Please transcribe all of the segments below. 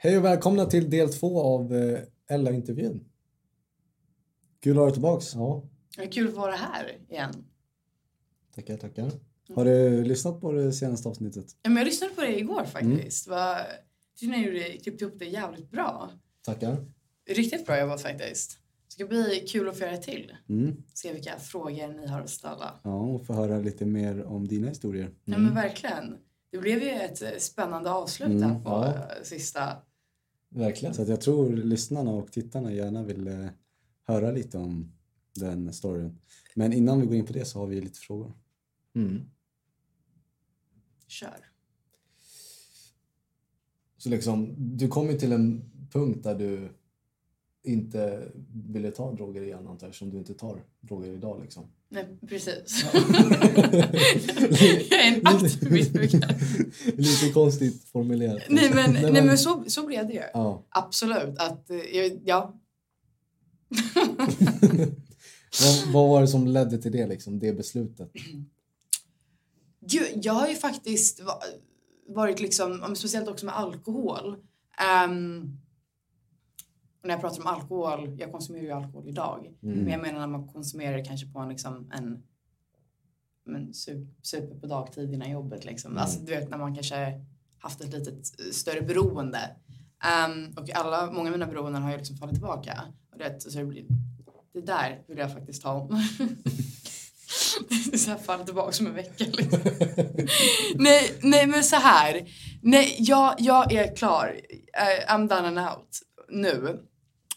Hej och välkomna till del två av eh, Ella-intervjun. Kul att ha dig tillbaks. Ja, Det är kul att vara här igen. tackar, tackar. Har du lyssnat på det senaste avsnittet? Ja, men jag lyssnade på det igår faktiskt. Mm. Jag tyckte ni gjorde, klippte ihop det jävligt bra. Tackar. Riktigt bra jobbat faktiskt. Det ska bli kul att få göra det till. Mm. Se vilka frågor ni har att ställa. Ja, och få höra lite mer om dina historier. Mm. Ja men verkligen. Det blev ju ett eh, spännande avslut Mm, här på ja. sista. Verkligen. Så att jag tror lyssnarna och tittarna gärna vill eh, höra lite om den storyn. Men innan vi går in på det så har vi lite frågor. Mm. Kör. Så liksom, du kom ju till en punkt där du inte ville ta droger igen antar jag, som du inte tar droger idag liksom. Nej, precis. Ja. jag är en aktiv missbrukare. lite konstigt formulerat. Nej men, Nej, nej, men- så, så blev det ju. Ja. Absolut. Att, eh, ja. vad, vad var det som ledde till det, liksom, det beslutet? Gud, jag har ju faktiskt va- varit liksom, speciellt också med alkohol. Och när jag pratar om alkohol, jag konsumerar ju alkohol idag. Mm. Men jag menar när man konsumerar det kanske på en, liksom, en men, su- super på dagtid innan jobbet. Liksom. Mm. Alltså, du vet när man kanske haft ett litet eh, större beroende. Ehm, och alla, många av mina beroenden har ju liksom fallit tillbaka. Och det, så det, blir, det där vill jag faktiskt ha om. det så här faller tillbaka som en vecka. Liksom. nej, nej, men så här. Nej, jag, jag är klar. Eh, I'm done and out nu.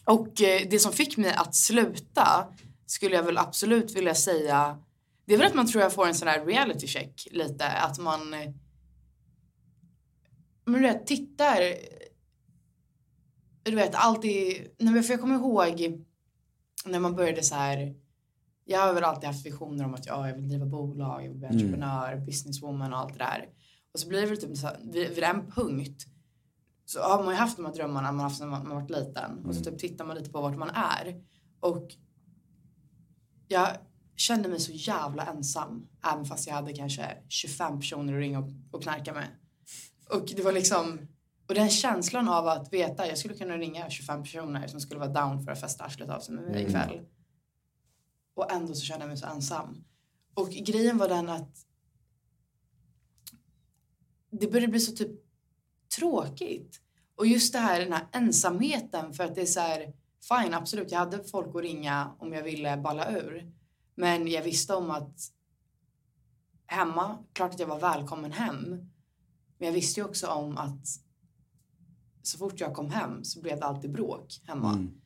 Och eh, det som fick mig att sluta skulle jag väl absolut vilja säga det är väl att man tror jag får en sån här reality check lite. Att man eh, men du vet, tittar du vet alltid, nej men för jag kommer ihåg när man började så här jag har väl alltid haft visioner om att ja, jag vill driva bolag, jag vill bli Mm. entreprenör, businesswoman och allt det där. Och så blir det typ så här, vid, vid en punkt så har man ju haft de här drömmarna man haft när man, man varit liten. Och så typ tittar man lite på vart man är. Och jag kände mig så jävla ensam. Även fast jag hade kanske 25 personer att ringa och, och knarka med. Och det var liksom... Och den känslan av att veta, jag skulle kunna ringa 25 personer som skulle vara down för att festa arslet av sig med mig Mm. ikväll. Och ändå så kände jag mig så ensam. Och grejen var den att det började bli så typ tråkigt. Och just det här, den här ensamheten för att det är så här, fine absolut, jag hade folk att ringa om jag ville balla ur. Men jag visste om att hemma, klart att jag var välkommen hem. Men jag visste ju också om att så fort jag kom hem så blev det alltid bråk hemma. Mm.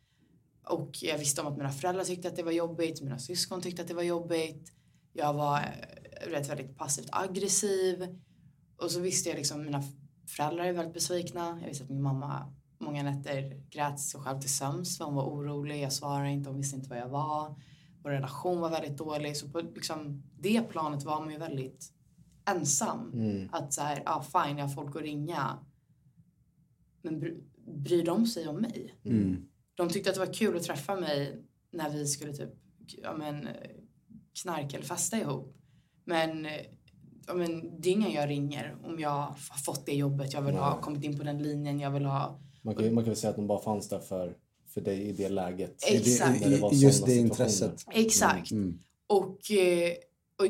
Och jag visste om att mina föräldrar tyckte att det var jobbigt, mina syskon tyckte att det var jobbigt. Jag var eh, rätt väldigt passivt aggressiv. Och så visste jag liksom, mina föräldrar är väldigt besvikna. Jag visste att min mamma många nätter grät sig själv till sömns för hon var orolig. Jag svarade inte, hon visste inte vad jag var. Vår relation var väldigt dålig. Så på liksom, det planet var man ju väldigt ensam. Mm. Att så här, ja fine, jag har folk att ringa. Men bry, bryr de sig om mig? Mm. De tyckte att det var kul att träffa mig när vi skulle typ ja, men, knarka eller festa ihop. Men, eh, ja, men det är ingen jag ringer om jag har fått det jobbet jag vill ha, Nej. kommit in på den linjen jag vill ha. Man kan, man kan väl säga att de bara fanns där för, för dig i det läget. Exakt. Det var Just det intresset. Exakt. Mm. Och, eh, och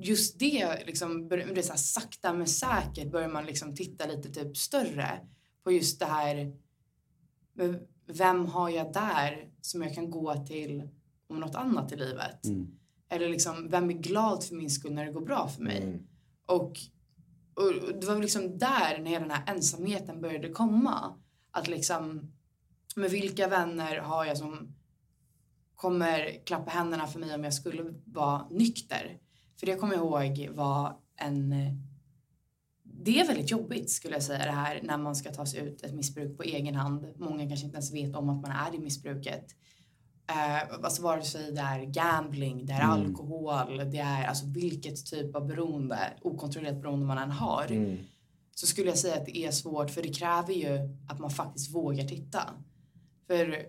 just det, liksom, det så här, sakta men säkert börjar man liksom titta lite typ större på just det här. Vem har jag där som jag kan gå till om något annat i livet? Mm. Eller liksom, vem är glad för min skull när det går bra för mig? Mm. Och, och och det var liksom där när den här ensamheten började komma. Att liksom, med vilka vänner har jag som kommer klappa händerna för mig om jag skulle vara nykter? För det jag kommer ihåg var en... Det är väldigt jobbigt skulle jag säga det här när man ska ta sig ut ett missbruk på egen hand. Många kanske inte ens vet om att man är i missbruket. Eh, alltså vare sig det är gambling, det är Mm. alkohol, det är alltså vilket typ av beroende, okontrollerat beroende man än har. Mm. Så skulle jag säga att det är svårt för det kräver ju att man faktiskt vågar titta. För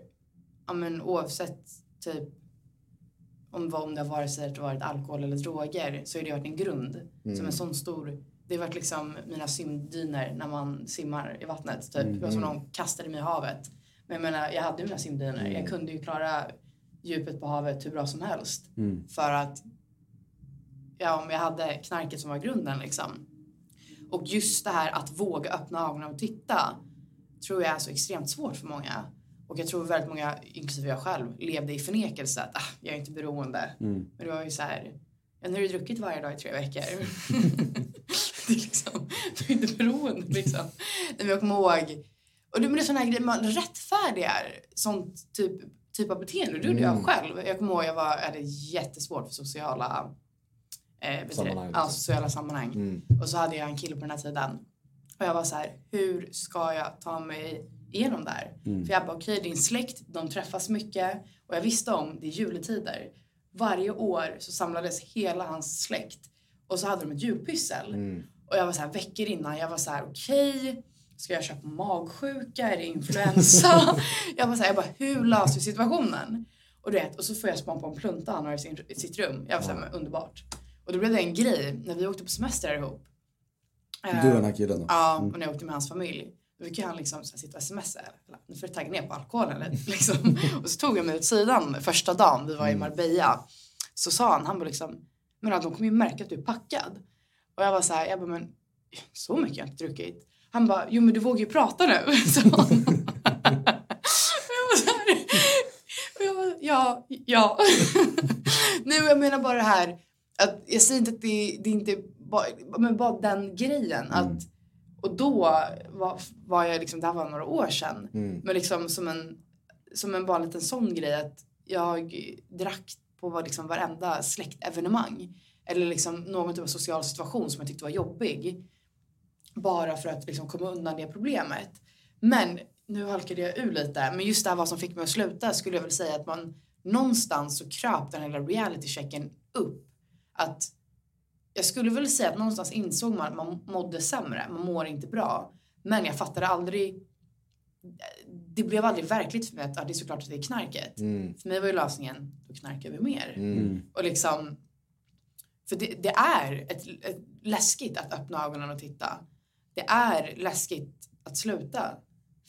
ja, men, oavsett typ om, vad- om det har varit, sig att det har varit alkohol eller droger så har det varit en grund Mm. som en sån stor det var liksom mina simdyner när man simmar i vattnet. Typ. Det var som någon kastade mig i havet. Men jag menar, jag hade mina simdyner. Jag kunde ju klara djupet på havet hur bra som helst. Mm. För att, ja om jag hade knarket som var grunden liksom. Och just det här att våga öppna ögonen och titta tror jag är så extremt svårt för många. Och jag tror väldigt många, inklusive jag själv, levde i förnekelse att ah, jag är inte beroende. Mm. Men det var ju så här, ja, nu har du druckit varje dag i tre veckor. det är liksom, du är inte beroende liksom. Men jag kommer ihåg, och det blir sådana grejer, man rättfärdigar sånt typ, typ av beteende. Det gjorde jag Mm. själv. Jag kommer ihåg jag var, jag hade jättesvårt för sociala eh? Sammanhang, Ja, liksom. sociala sammanhang. Mm. Och så hade jag en kille på den här tiden. Och jag var så här, hur ska jag ta mig igenom det här? Mm. För jag bara, okej din släkt, de träffas mycket. Och jag visste om, det är juletider. Varje år så samlades hela hans släkt. Och så hade de ett julpyssel. Mm. Och jag var så här veckor innan, jag var så här okej. Ska jag köpa magsjuka? Är det influensa? jag så här, jag bara hur löser vi situationen? Och du vet, och så får jag span på en plunta han har i, sin, i sitt rum. Jag var så här, men underbart. Och då blev det en grej när vi åkte på semester ihop. Eh, Du och den här killen då? Ja, och när jag åkte med hans familj. Då fick han liksom så här sitta och smsa. Nu får du tagga ner på alkoholen lite. Liksom. och så tog jag mig åt sidan första dagen vi var i Marbella. Så sa han, han var liksom, men att de kommer ju märka att du är packad. Och jag var så här, jag bara, men så mycket har jag inte druckit. Han bara, jo men du vågar ju prata nu. han. Jag var så jag bara, ja, ja. Nej men jag menar bara det här, att jag säger inte att det, det är inte bara, men bara den grejen. Att, och då var, var jag liksom, det här var några år sedan. Mm. Men liksom som en, som en bara liten sån grej att jag drack på vad liksom varenda släktevenemang. Eller liksom någon typ av social situation som jag tyckte var jobbig. Bara för att liksom komma undan det problemet. Men nu halkade jag ur lite. Men just det här vad som fick mig att sluta skulle jag väl säga att man någonstans så kröp den hela reality-checken upp. Att jag skulle väl säga att någonstans insåg man att man mådde sämre. Man mår inte bra. Men jag fattade aldrig det blev aldrig verkligt för mig att ja, det är såklart att det är knarket. Mm. För mig var ju lösningen, då knarkar vi mer. Mm. Och liksom, för det, det är ett, ett läskigt att öppna ögonen och titta. Det är läskigt att sluta.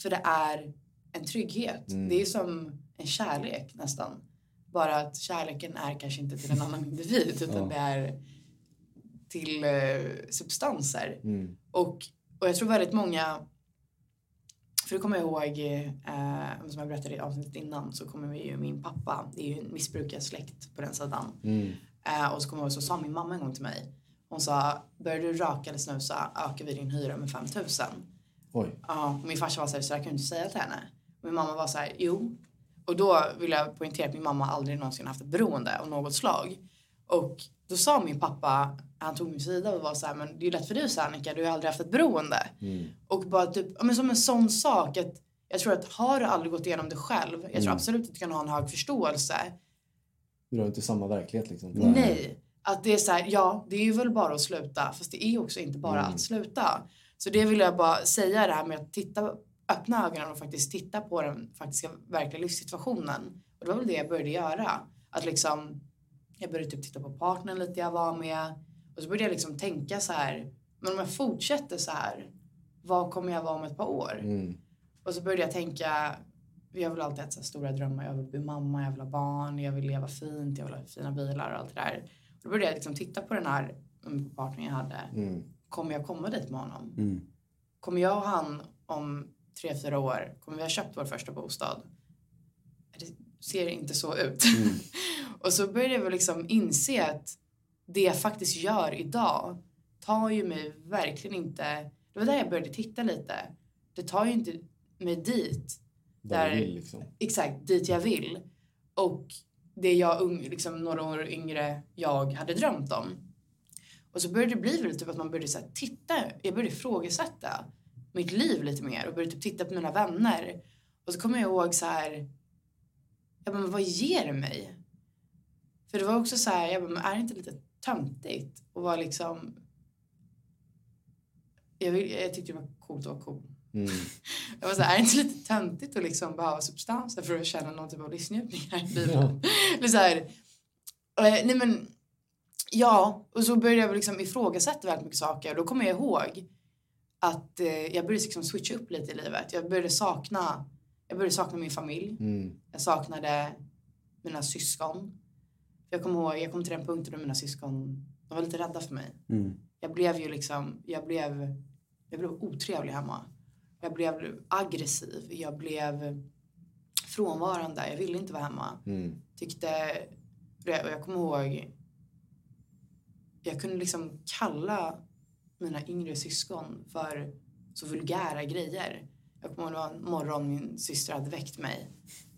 För det är en trygghet. Mm. Det är som en kärlek nästan. Bara att kärleken är kanske inte till en annan individ utan Ja. det är till eh, substanser. Mm. Och, och jag tror väldigt många, för det kommer jag ihåg, eh, som jag berättade i avsnittet innan, så kommer ju min pappa, det är ju en missbrukarsläkt på den sidan. Mm. Eh, och så kommer jag ihåg, så sa min mamma en gång till mig, hon sa, börjar du röka eller snusa ökar vi din hyra med 5000. Oj. Ja, min farsa var så här, så kan du inte säga till henne. Min mamma var så här, jo. Och då vill jag poängtera att min mamma aldrig någonsin haft ett beroende av något slag. Och då sa min pappa, han tog min sida och var så här, men det är ju lätt för dig Annika, du har aldrig haft ett beroende. Mm. Och bara typ, ja, men som en sån sak att jag tror att har du aldrig gått igenom det själv, jag tror Mm. absolut att du kan ha en hög förståelse. Du har inte samma verklighet liksom. Nej. Att det är så här, ja, det är ju väl bara att sluta, fast det är också inte bara Mm. att sluta. Så det vill jag bara säga det här med att titta, öppna ögonen och faktiskt titta på den faktiska verkliga livssituationen. Och det var väl det jag började göra. Att liksom, jag började typ titta på partnern lite jag var med. Och så började jag liksom tänka så här, men om jag fortsätter så här, vad kommer jag vara om ett par år? Mm. Och så började jag tänka, jag vill alltid ha stora drömmar. Jag vill bli mamma, jag vill ha barn, jag vill leva fint, jag vill ha fina bilar och allt det där. Då började jag liksom titta på den här um, partnern jag hade. Mm. Kommer jag komma dit med honom? Mm. Kommer jag och han om tre, fyra år, kommer vi ha köpt vår första bostad? Det ser inte så ut. Mm. och så började jag liksom inse att det jag faktiskt gör idag tar ju mig verkligen inte... Det var där jag började titta lite. Det tar ju inte mig dit Där Där- liksom. exakt dit jag vill. Och det jag liksom några år yngre jag hade drömt om. Och så började det bli väl typ att man började så här, titta, jag började ifrågasätta mitt liv lite mer och började typ titta på mina vänner. Och så kommer jag ihåg så här, jag bara, men vad ger det mig? För det var också så här, jag bara, men är det inte lite töntigt att vara liksom jag, vill, jag tyckte det var coolt att vara cool. Mm. Jag var så här, är det inte lite töntigt att liksom behöva substanser för att känna någon typ av livsnjutning här i livet? Ja. Eller så här, eh, nej men, Ja, och så började jag liksom ifrågasätta väldigt mycket saker. Då kommer jag ihåg att eh, jag började liksom switcha upp lite i livet. Jag började sakna, jag började sakna min familj. Mm. Jag saknade mina syskon. Jag kommer ihåg, jag kom till den punkten då mina syskon, de var lite rädda för mig. Mm. Jag blev ju liksom, jag blev, jag blev otrevlig hemma. Jag blev aggressiv, jag blev frånvarande, jag ville inte vara hemma. Mm. Tyckte, och jag kommer ihåg, jag kunde liksom kalla mina yngre syskon för så vulgära grejer. Jag kommer ihåg det var en morgon min syster hade väckt mig.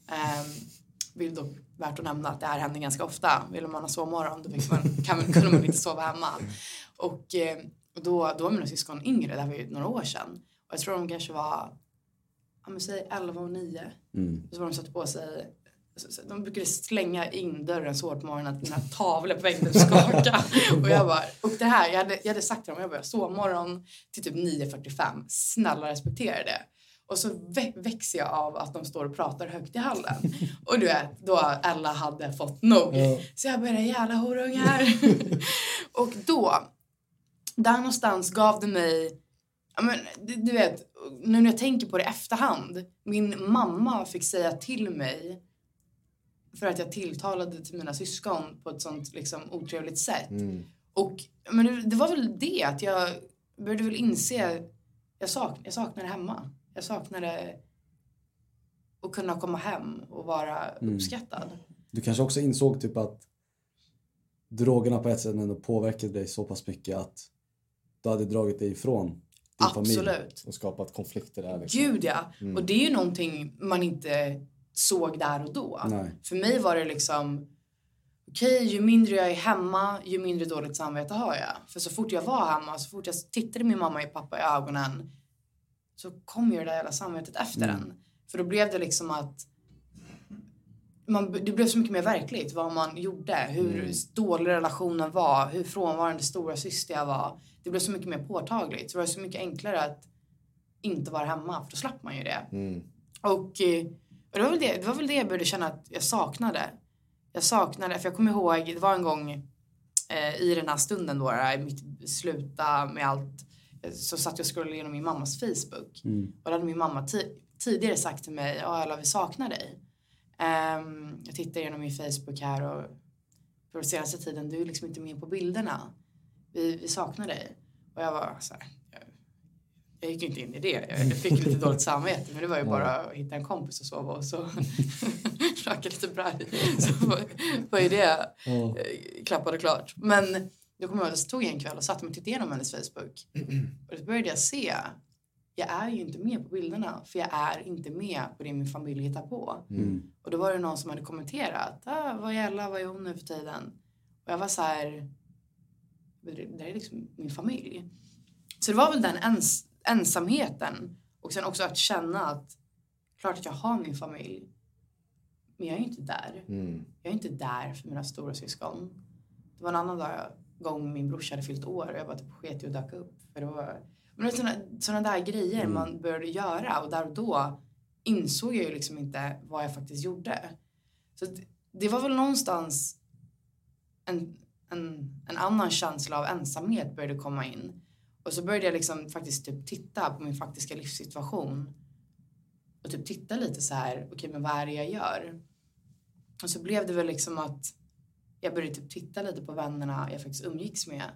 Um, vill dock värt att nämna att det här hände ganska ofta. Ville man ha sovmorgon då man, kan, kunde man inte sova hemma. Och, eh, och då, då var mina syskon yngre, det här var ju några år sedan. Och jag tror de kanske var, ja men säg 11 och 9. Mm. Så var de satt på sig De brukade slänga in dörren så hårt på morgonen att mina tavlor på väggen skaka. och jag bara, och det här, jag hade, jag hade sagt till dem, jag bara, sovmorgon till typ 9.45, snälla respektera det. Och så vä- växer jag av att de står och pratar högt i hallen. Och du vet, då alla hade fått nog. Så jag började, jävla horungar. och då, där någonstans gav det mig, ja men du, vet, nu när jag tänker på det efterhand. Min mamma fick säga till mig för att jag tilltalade till mina syskon på ett sånt liksom otrevligt sätt. Mm. Och men det, det var väl det att jag började väl inse, jag, sak, jag saknade hemma. Jag saknade att kunna komma hem och vara Mm. uppskattad. Du kanske också insåg typ att drogerna på ett sätt ändå påverkade dig så pass mycket att du hade dragit dig ifrån din familj. Absolut. Och skapat konflikter där liksom. Gud ja. Mm. Och det är ju någonting man inte såg där och då. Nej. För mig var det liksom okej, ju mindre jag är hemma, ju mindre dåligt samvete har jag. För så fort jag var hemma, så fort jag tittade min mamma och pappa i ögonen så kom ju det där jävla samvetet efter Mm. en. För då blev det liksom att man, det blev så mycket mer verkligt vad man gjorde, hur Mm. dålig relationen var, hur frånvarande stora syster jag var. Det blev så mycket mer påtagligt. Så det var så mycket enklare att inte vara hemma, för då slapp man ju det. Mm. Och, och det, var väl det, det var väl det jag började känna att jag saknade. Jag saknade, för jag kommer ihåg, det var en gång eh, i den här stunden då, i mitt sluta med allt, så satt jag och scrollade igenom min mammas Facebook. Mm. Och då hade min mamma ti- tidigare sagt till mig, ja Ella vi saknar dig. Ehm, jag tittar igenom min Facebook här och för den senaste tiden, du är liksom inte med på bilderna. Vi, vi saknar dig. Och jag var så här, jag, jag gick ju inte in i det. Jag, fick lite dåligt samvete men det var ju bara att hitta en kompis och sova och så röka lite braj. Så var, ju det eh, klappat och klart. Men då kommer jag ihåg, tog jag en kväll och satte mig och tittade igenom hennes Facebook. Och då började jag se, jag är ju inte med på bilderna för jag är inte med på det min familj hittar på. Mm. Och då var det någon som hade kommenterat, ah, vad är Ella, vad är hon nu för tiden? Och jag var så här, det är liksom min familj. Så det var väl den ens, ensamheten och sen också att känna att klart att jag har min familj men jag är ju inte där. Mm. Jag är inte där för mina stora syskon. Det var en annan dag, gång min brorsa hade fyllt år och jag bara typ sket i och dök upp. För det var, men det är såna, såna där grejer Mm. man började göra och där och då insåg jag ju liksom inte vad jag faktiskt gjorde. Så det, det var väl någonstans en, en, en annan känsla av ensamhet började komma in. Och så började jag liksom faktiskt typ titta på min faktiska livssituation. Och typ titta lite så här, okej men vad är det jag gör? Och så blev det väl liksom att jag började typ titta lite på vännerna jag faktiskt umgicks med.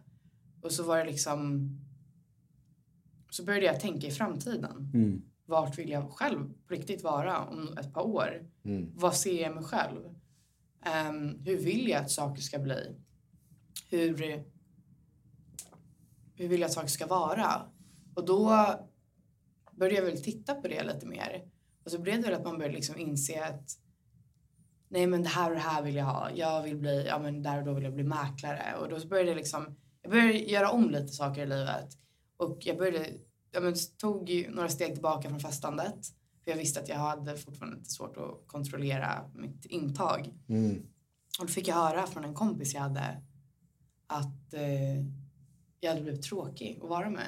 Och så var det liksom... Så började jag tänka i framtiden. Mm. Vart vill jag själv på riktigt vara om ett par år? Mm. Vad ser jag mig själv? Ehm, hur vill jag att saker ska bli? Hur, hur vill jag att saker ska vara? Och då började jag väl titta på det lite mer. Och så blev det väl att man började liksom inse att nej men det här och det här vill jag ha. Jag vill bli, ja men där och då vill jag bli mäklare. Och då började jag liksom, jag började göra om lite saker i livet. Och jag började, ja men tog några steg tillbaka från festandet. För jag visste att jag hade fortfarande lite svårt att kontrollera mitt intag. Mm. Och då fick jag höra från en kompis jag hade att eh, jag hade blivit tråkig att vara med.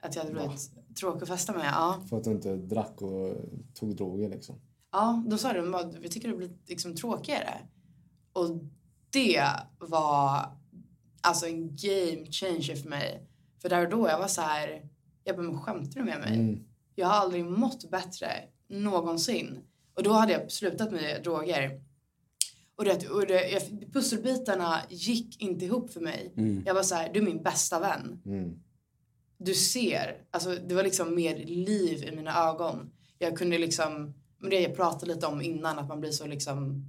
Att jag hade blivit tråkig att festa med. Ja. För att du inte drack och tog droger liksom. Ja, då sa de att vi tycker det blir liksom tråkigare. Och det var alltså en game changer för mig. För där och då jag var så här, jag bara, skämtar du med mig? Mm. Jag har aldrig mått bättre någonsin. Och då hade jag slutat med droger. Och, det, och det, jag, pusselbitarna gick inte ihop för mig. Mm. Jag var så här, du är min bästa vän. Mm. Du ser, alltså det var liksom mer liv i mina ögon. Jag kunde liksom, men det jag pratade lite om innan, att man blir så liksom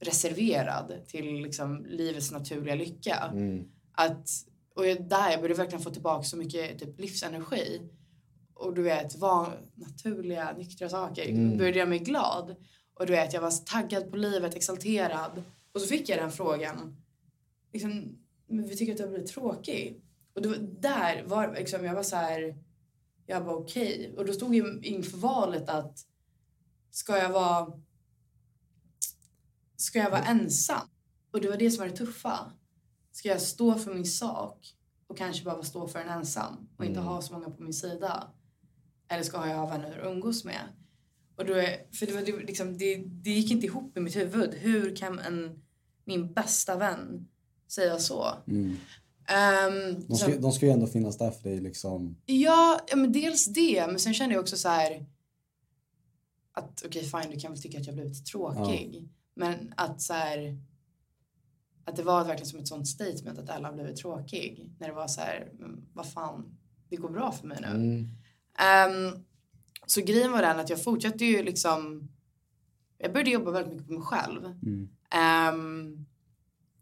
reserverad till liksom livets naturliga lycka. Mm. Att, och jag, där jag började verkligen få tillbaka så mycket typ, livsenergi. Och du vet, var naturliga, nyktra saker. Mm. Började göra mig glad. Och du vet, jag var taggad på livet, exalterad. Och så fick jag den frågan. Liksom, men vi tycker att du har blivit tråkig. Och då, där var liksom, jag var så här, jag var okej. Och då stod jag inför valet att ska jag vara ska jag vara ensam? Och det var det som var det tuffa. Ska jag stå för min sak och kanske bara stå för en ensam och inte Mm. ha så många på min sida? Eller ska jag ha vänner att umgås med? Och då, är- för det, var, liksom, det, det gick inte ihop i mitt huvud. Hur kan en, min bästa vän säga så? Mm. Ehm, De, ska, sen- de ska ju ändå finnas där för dig liksom. Ja, ja men dels det. Men sen kände jag också så här att okej fine, du kan väl tycka att jag blivit tråkig. Men att så här att det var verkligen som ett sånt statement att alla har blivit tråkig. När det var så här, men vad fan, det går bra för mig nu. Mm. Ehm, så grejen var den att jag fortsatte ju liksom, jag började jobba väldigt mycket på mig själv. Mm. Ehm,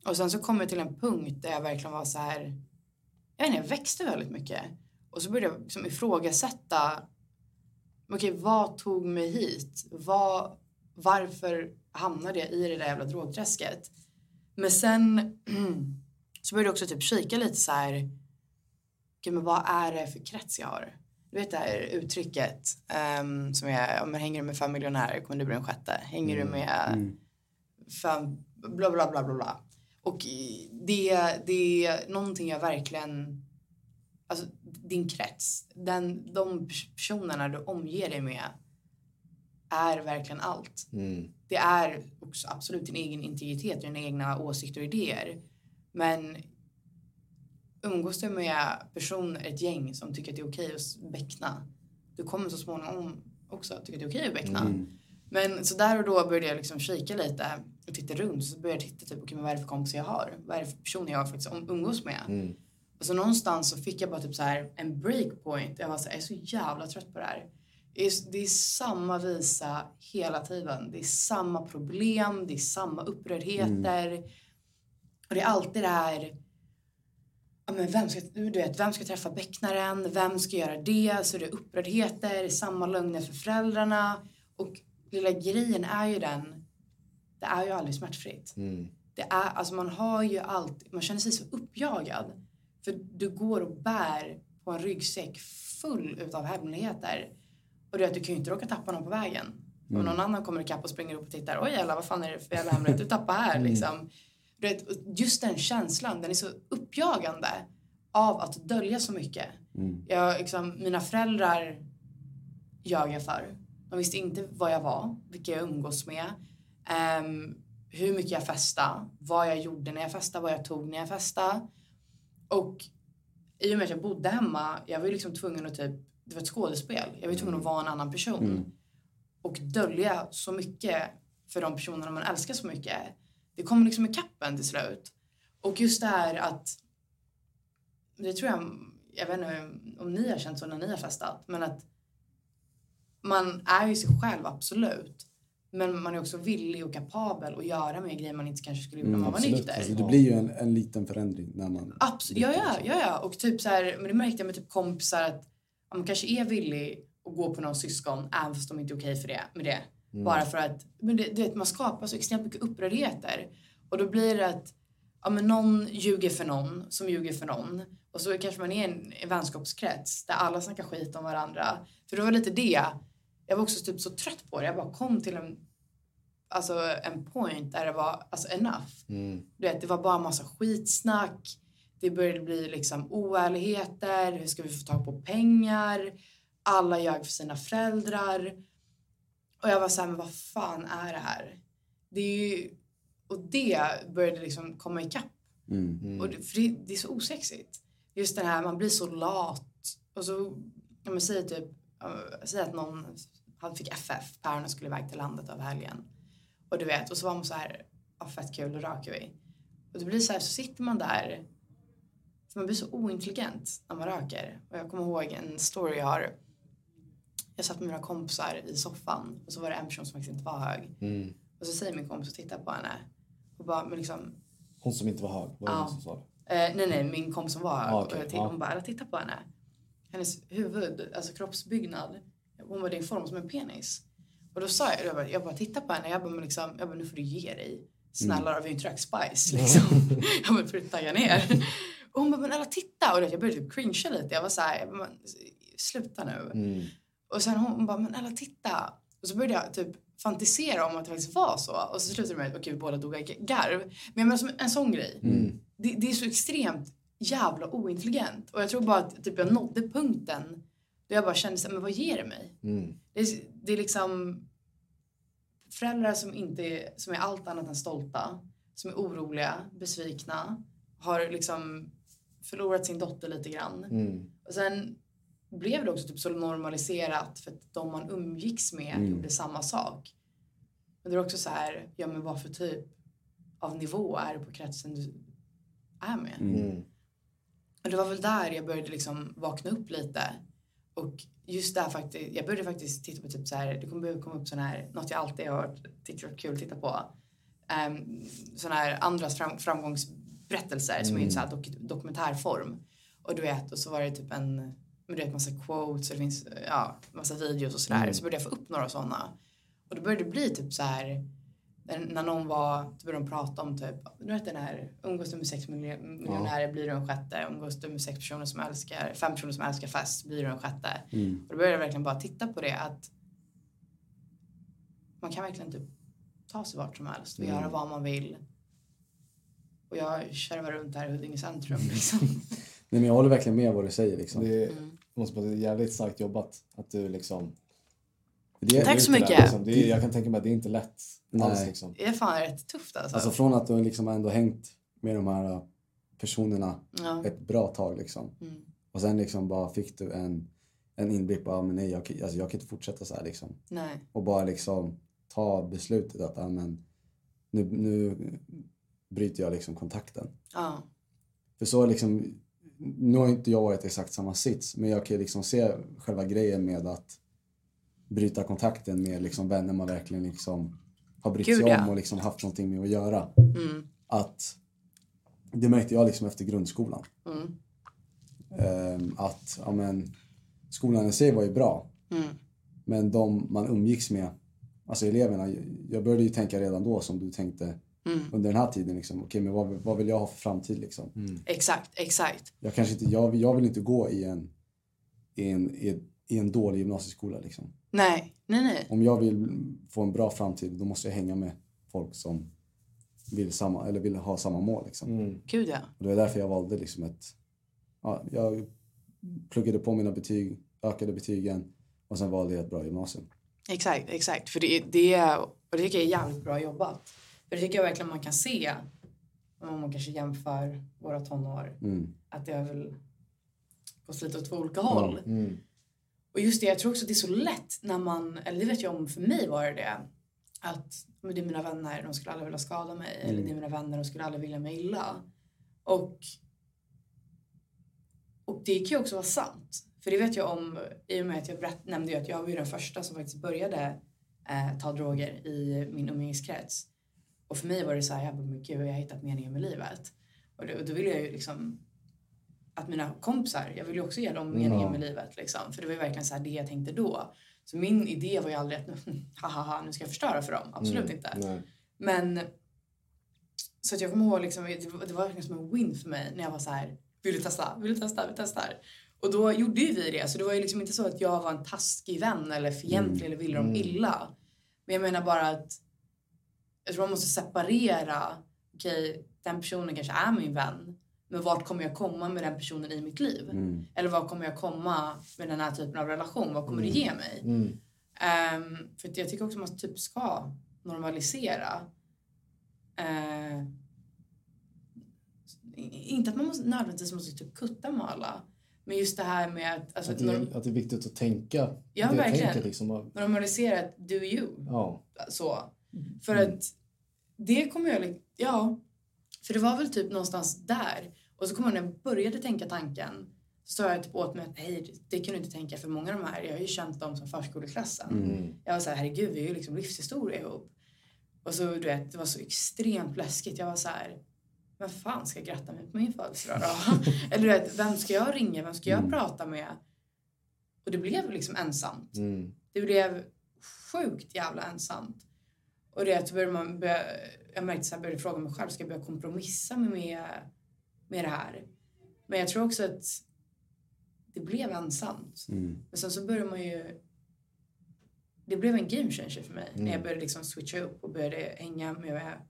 och sen så kom jag till en punkt där jag verkligen var så här, jag vet inte, jag växte väldigt mycket. Och så började jag liksom ifrågasätta, okej vad tog mig hit? Vad, varför hamnade jag i det där jävla drogträsket? Men sen så började jag också typ kika lite så här, okej men vad är det för krets jag har? Du vet det här uttrycket ehm, som är, om man hänger du med fem miljonärer kommer du bli den sjätte. Hänger du med Mm. fem, bla bla bla bla bla. Och det, det är någonting jag verkligen, alltså din krets, den, de pers- personerna du omger dig med är verkligen allt. Mm. Det är också absolut din egen integritet, dina egna åsikter och idéer. Men umgås du med personer, ett gäng som tycker att det är okej att beckna, du kommer så småningom också tycka att det är okej att beckna. Mm. Men så där och då började jag liksom kika lite och titta runt. Så började jag titta typ, okej, men vad är det för kompisar jag har? Vad är det för personer jag faktiskt um- umgås med? Mm. Och så någonstans så fick jag bara typ så här en breakpoint. Jag var så här, jag är så jävla trött på det här. Det är, det är samma visa hela tiden. Det är samma problem, det är samma upprördheter. Och det är alltid det här, ja men vem ska, du vet, vem ska träffa becknaren? Vem ska göra det? Så det är upprördheter, samma lögner för föräldrarna. Och lilla grejen är ju den, det är ju aldrig smärtfritt. Mm. Det är, alltså man har ju allt, man känner sig så uppjagad. För du går och bär på en ryggsäck full utav hemligheter. Och du vet, du kan ju inte råka tappa någon på vägen. Om någon annan kommer ikapp och springer upp och tittar, oj jävlar vad fan är det för jävla hemlighet du tappar här liksom. Just den känslan, den är så uppjagande av att dölja så mycket. Mm. Jag, liksom, mina föräldrar ljög jag för. De visste inte vad jag var, vilka jag umgås med, ehm, hur mycket jag festade, vad jag gjorde när jag festade, vad jag tog när jag festade. Och i och med att jag bodde hemma, jag var ju liksom tvungen att typ, det var ett skådespel. Jag var tvungen att vara en annan person. Mm. Och dölja så mycket för de personerna man älskar så mycket. Det kommer liksom i kappen till slut. Och just det här att, det tror jag, jag vet inte om ni har känt så när ni har festat, men att man är ju sig själv, absolut. Men man är också villig och kapabel att göra mer grejer man inte kanske skulle göra om Mm, man var absolut. nykter. Alltså, det blir ju en, en liten förändring när man... Absolut, ja, ja, ja, ja. Och typ så här, men det märkte jag med typ kompisar att man kanske är villig att gå på någon syskon även fast de inte är okej för det, med det. Bara för att men det, det, man skapar så extremt mycket upprördheter. Och då blir det att ja, men någon ljuger för någon som ljuger för någon. Och så kanske man är i en, en vänskapskrets där alla snackar skit om varandra. För det var lite det. Jag var också typ så trött på det. Jag bara kom till en, alltså en point där det var alltså enough. Mm. Du vet, det var bara massa skitsnack. Det började bli liksom oärligheter. Hur ska vi få tag på pengar? Alla ljög för sina föräldrar. Och jag var så här, men vad fan är det här? Det är ju... Och det började liksom komma ikapp. Mm. Och det, för det, det är så osexigt. Just det här, man blir så lat. Och så, om man säger typ, uh, säg att någon fick FF, päronen skulle iväg till landet över helgen. Och du vet, och så var man så här, ja fett kul, då röker vi. Och det blir så här, så sitter man där, för man blir så ointelligent när man röker. Och jag kommer ihåg en story jag har. Jag satt med mina kompisar i soffan och så var det en person som faktiskt inte var hög. Mm. Och så säger min kompis och tittar på henne och bara, men liksom, Hon som inte var hög, var det Ja. någon som sa det? Eh, nej, nej, min kompis som var hög. Ah, okej, och jag ja. Hon bara, "Alla, titta på henne. Hennes huvud, alltså kroppsbyggnad, hon var i form som en penis. Och då sa jag, jag bara, jag bara titta på henne. Jag bara, men liksom, jag bara, nu får du ge dig. Snälla, Mm. vi har ju inte rökt spice liksom. jag bara, får du tagga ner? och hon bara, men alla titta. Och jag började typ cringea lite. Jag var så här, jag bara, sluta nu. Mm. Och sen hon bara, men alla titta. Och så började jag typ fantisera om att det faktiskt var så. Och så slutade det med att okej, vi båda dog av garv. Men jag menar som en sån grej. Mm. Det, det är så extremt jävla ointelligent. Och jag tror bara att typ, jag nådde punkten då jag bara kände så här, men vad ger det mig? Mm. Det är, det är liksom föräldrar som, inte är, som är allt annat än stolta. Som är oroliga, besvikna. Har liksom förlorat sin dotter lite grann. Mm. Och sen blev det också typ så normaliserat för att de man umgicks med Mm. gjorde samma sak. Men det är också så här, ja men vad för typ av nivå är det på kretsen du är med? Mm. Mm. Och det var väl där jag började liksom vakna upp lite. Och just där faktiskt, jag började faktiskt titta på typ så här, det kommer börja komma upp sån här, något jag alltid har hört, tycker det var kul att titta på. Um, såna här andras fram, framgångsberättelser som är i Mm. så här dok, dokumentärform. Och du vet, och så var det typ en, men du vet massa quotes och det finns, ja, massa videos och sådär. Mm. Så började jag få upp några sådana. Och då började det bli typ så här när, när någon var, då började de prata om typ, du vet den här, umgås du med sex miljo- miljonärer blir du en sjätte, umgås du med sex personer som älskar, fem personer som älskar fest blir du en sjätte. Mm. Och då började jag verkligen bara titta på det att man kan verkligen typ ta sig vart som helst och Mm. göra vad man vill. Och jag kärvar runt här i Huddinge centrum liksom. Nej, men jag håller verkligen med vad du säger. Liksom. Det Mm. Måste vara jävligt starkt jobbat. Att du liksom... Det, Tack så mycket. där, Liksom. Det är, jag kan tänka mig att det är inte lätt alls. Nej. Liksom. Det är fan rätt tufft alltså. Alltså från att du liksom ändå hängt med de här äh, personerna ja. ett bra tag liksom. Mm. Och sen liksom bara fick du en, en inblick på, men nej jag, kan- alltså, jag kan inte fortsätta så här liksom. Nej. Och bara liksom ta beslutet att, men nu, nu bryter jag liksom kontakten. Ja. För så liksom, nu har inte jag varit i exakt samma sits, men jag kan ju liksom se själva grejen med att bryta kontakten med liksom vänner man verkligen liksom har brytt sig om och liksom haft någonting med att göra. Mm. Att det märkte jag liksom efter grundskolan. Mm. Ehm, att ja, men, skolan i sig var ju bra, Mm. men de man umgicks med, alltså eleverna, jag började ju tänka redan då som du tänkte Mm. under den här tiden. Liksom. Okej, men vad, vad vill jag ha för framtid? Liksom? Mm. Exakt, exakt. Jag, kanske inte, jag, jag vill inte gå i en, i en, i, i en dålig gymnasieskola. Liksom. Nej, nej, nej. Om jag vill få en bra framtid, då måste jag hänga med folk som vill, samma, eller vill ha samma mål. Liksom. Mm. Gud ja. Och det var därför jag valde liksom ett... Ja, jag pluggade på mina betyg, ökade betygen och sen valde jag ett bra gymnasium. Exakt, exakt. För det, det, och det tycker jag är jävligt bra jobbat. För det tycker jag verkligen man kan se om man kanske jämför våra tonår. Mm. Att det har väl gått lite åt två olika håll. Mm. Och just det, jag tror också att det är så lätt när man, eller det vet jag om för mig var det det. Att men det är mina vänner, de skulle aldrig vilja skada mig. Eller det är mina vänner, de skulle aldrig vilja mig illa. Och, och det kan ju också vara sant. För det vet jag om, i och med att jag berätt, nämnde ju att jag var ju den första som faktiskt började eh, ta droger i min umgängeskrets. Och för mig var det så här, jag bara, men gud, jag har hittat meningen med livet. Och, och då ville jag ju liksom att mina kompisar, jag vill ju också ge dem meningen Ja. med livet liksom. För det var ju verkligen så här det jag tänkte då. Så min idé var ju aldrig att haha, nu ska jag förstöra för dem. Absolut Mm. inte. Nej. Men så att jag kommer ihåg liksom, det var, verkligen som en win för mig när jag var så här, vill du testa? Vill du testa? Vi testar. Och då gjorde ju vi det. Så det var ju liksom inte så att jag var en taskig vän eller fientlig eller ville dem Mm. illa. Men jag menar bara att jag tror man måste separera. Okej, den personen kanske är min vän. Men vart kommer jag komma med den personen i mitt liv? Mm. Eller var kommer jag komma med den här typen av relation? Vad kommer det ge mig? Mm. Ehm, för jag tycker också att man typ ska normalisera i- inte att man måste, nödvändigtvis måste typ kutta med alla. Men just det här med att, alltså, Att det, norm, är, att det är viktigt att tänka Ja, verkligen. Liksom. normalisera att do you. Ja. Så. För Mm. att det kommer jag, li- ja. För det var väl typ någonstans där. Och så kommer jag när jag började tänka tanken så sa jag typ åt mig att nej, det kan du inte tänka för många av de här, jag har ju känt dem som förskoleklassen. Mm. Jag var så här, herregud, vi är ju liksom livshistoria ihop. Och så du vet, det var så extremt läskigt. Jag var så här, vem fan ska gratta mig på min födelsedag då? Eller du vet, vem ska jag ringa? Vem ska jag Mm. prata med? Och det blev liksom ensamt. Mm. Det blev sjukt jävla ensamt. Och det att började man börja, jag märkte så här, började fråga mig själv, ska jag börja kompromissa med, med, det här? Men jag tror också att det blev ensamt. Mm. Men sen så började man ju... Det blev en game changer för mig när jag Mm. började liksom switcha upp och började hänga med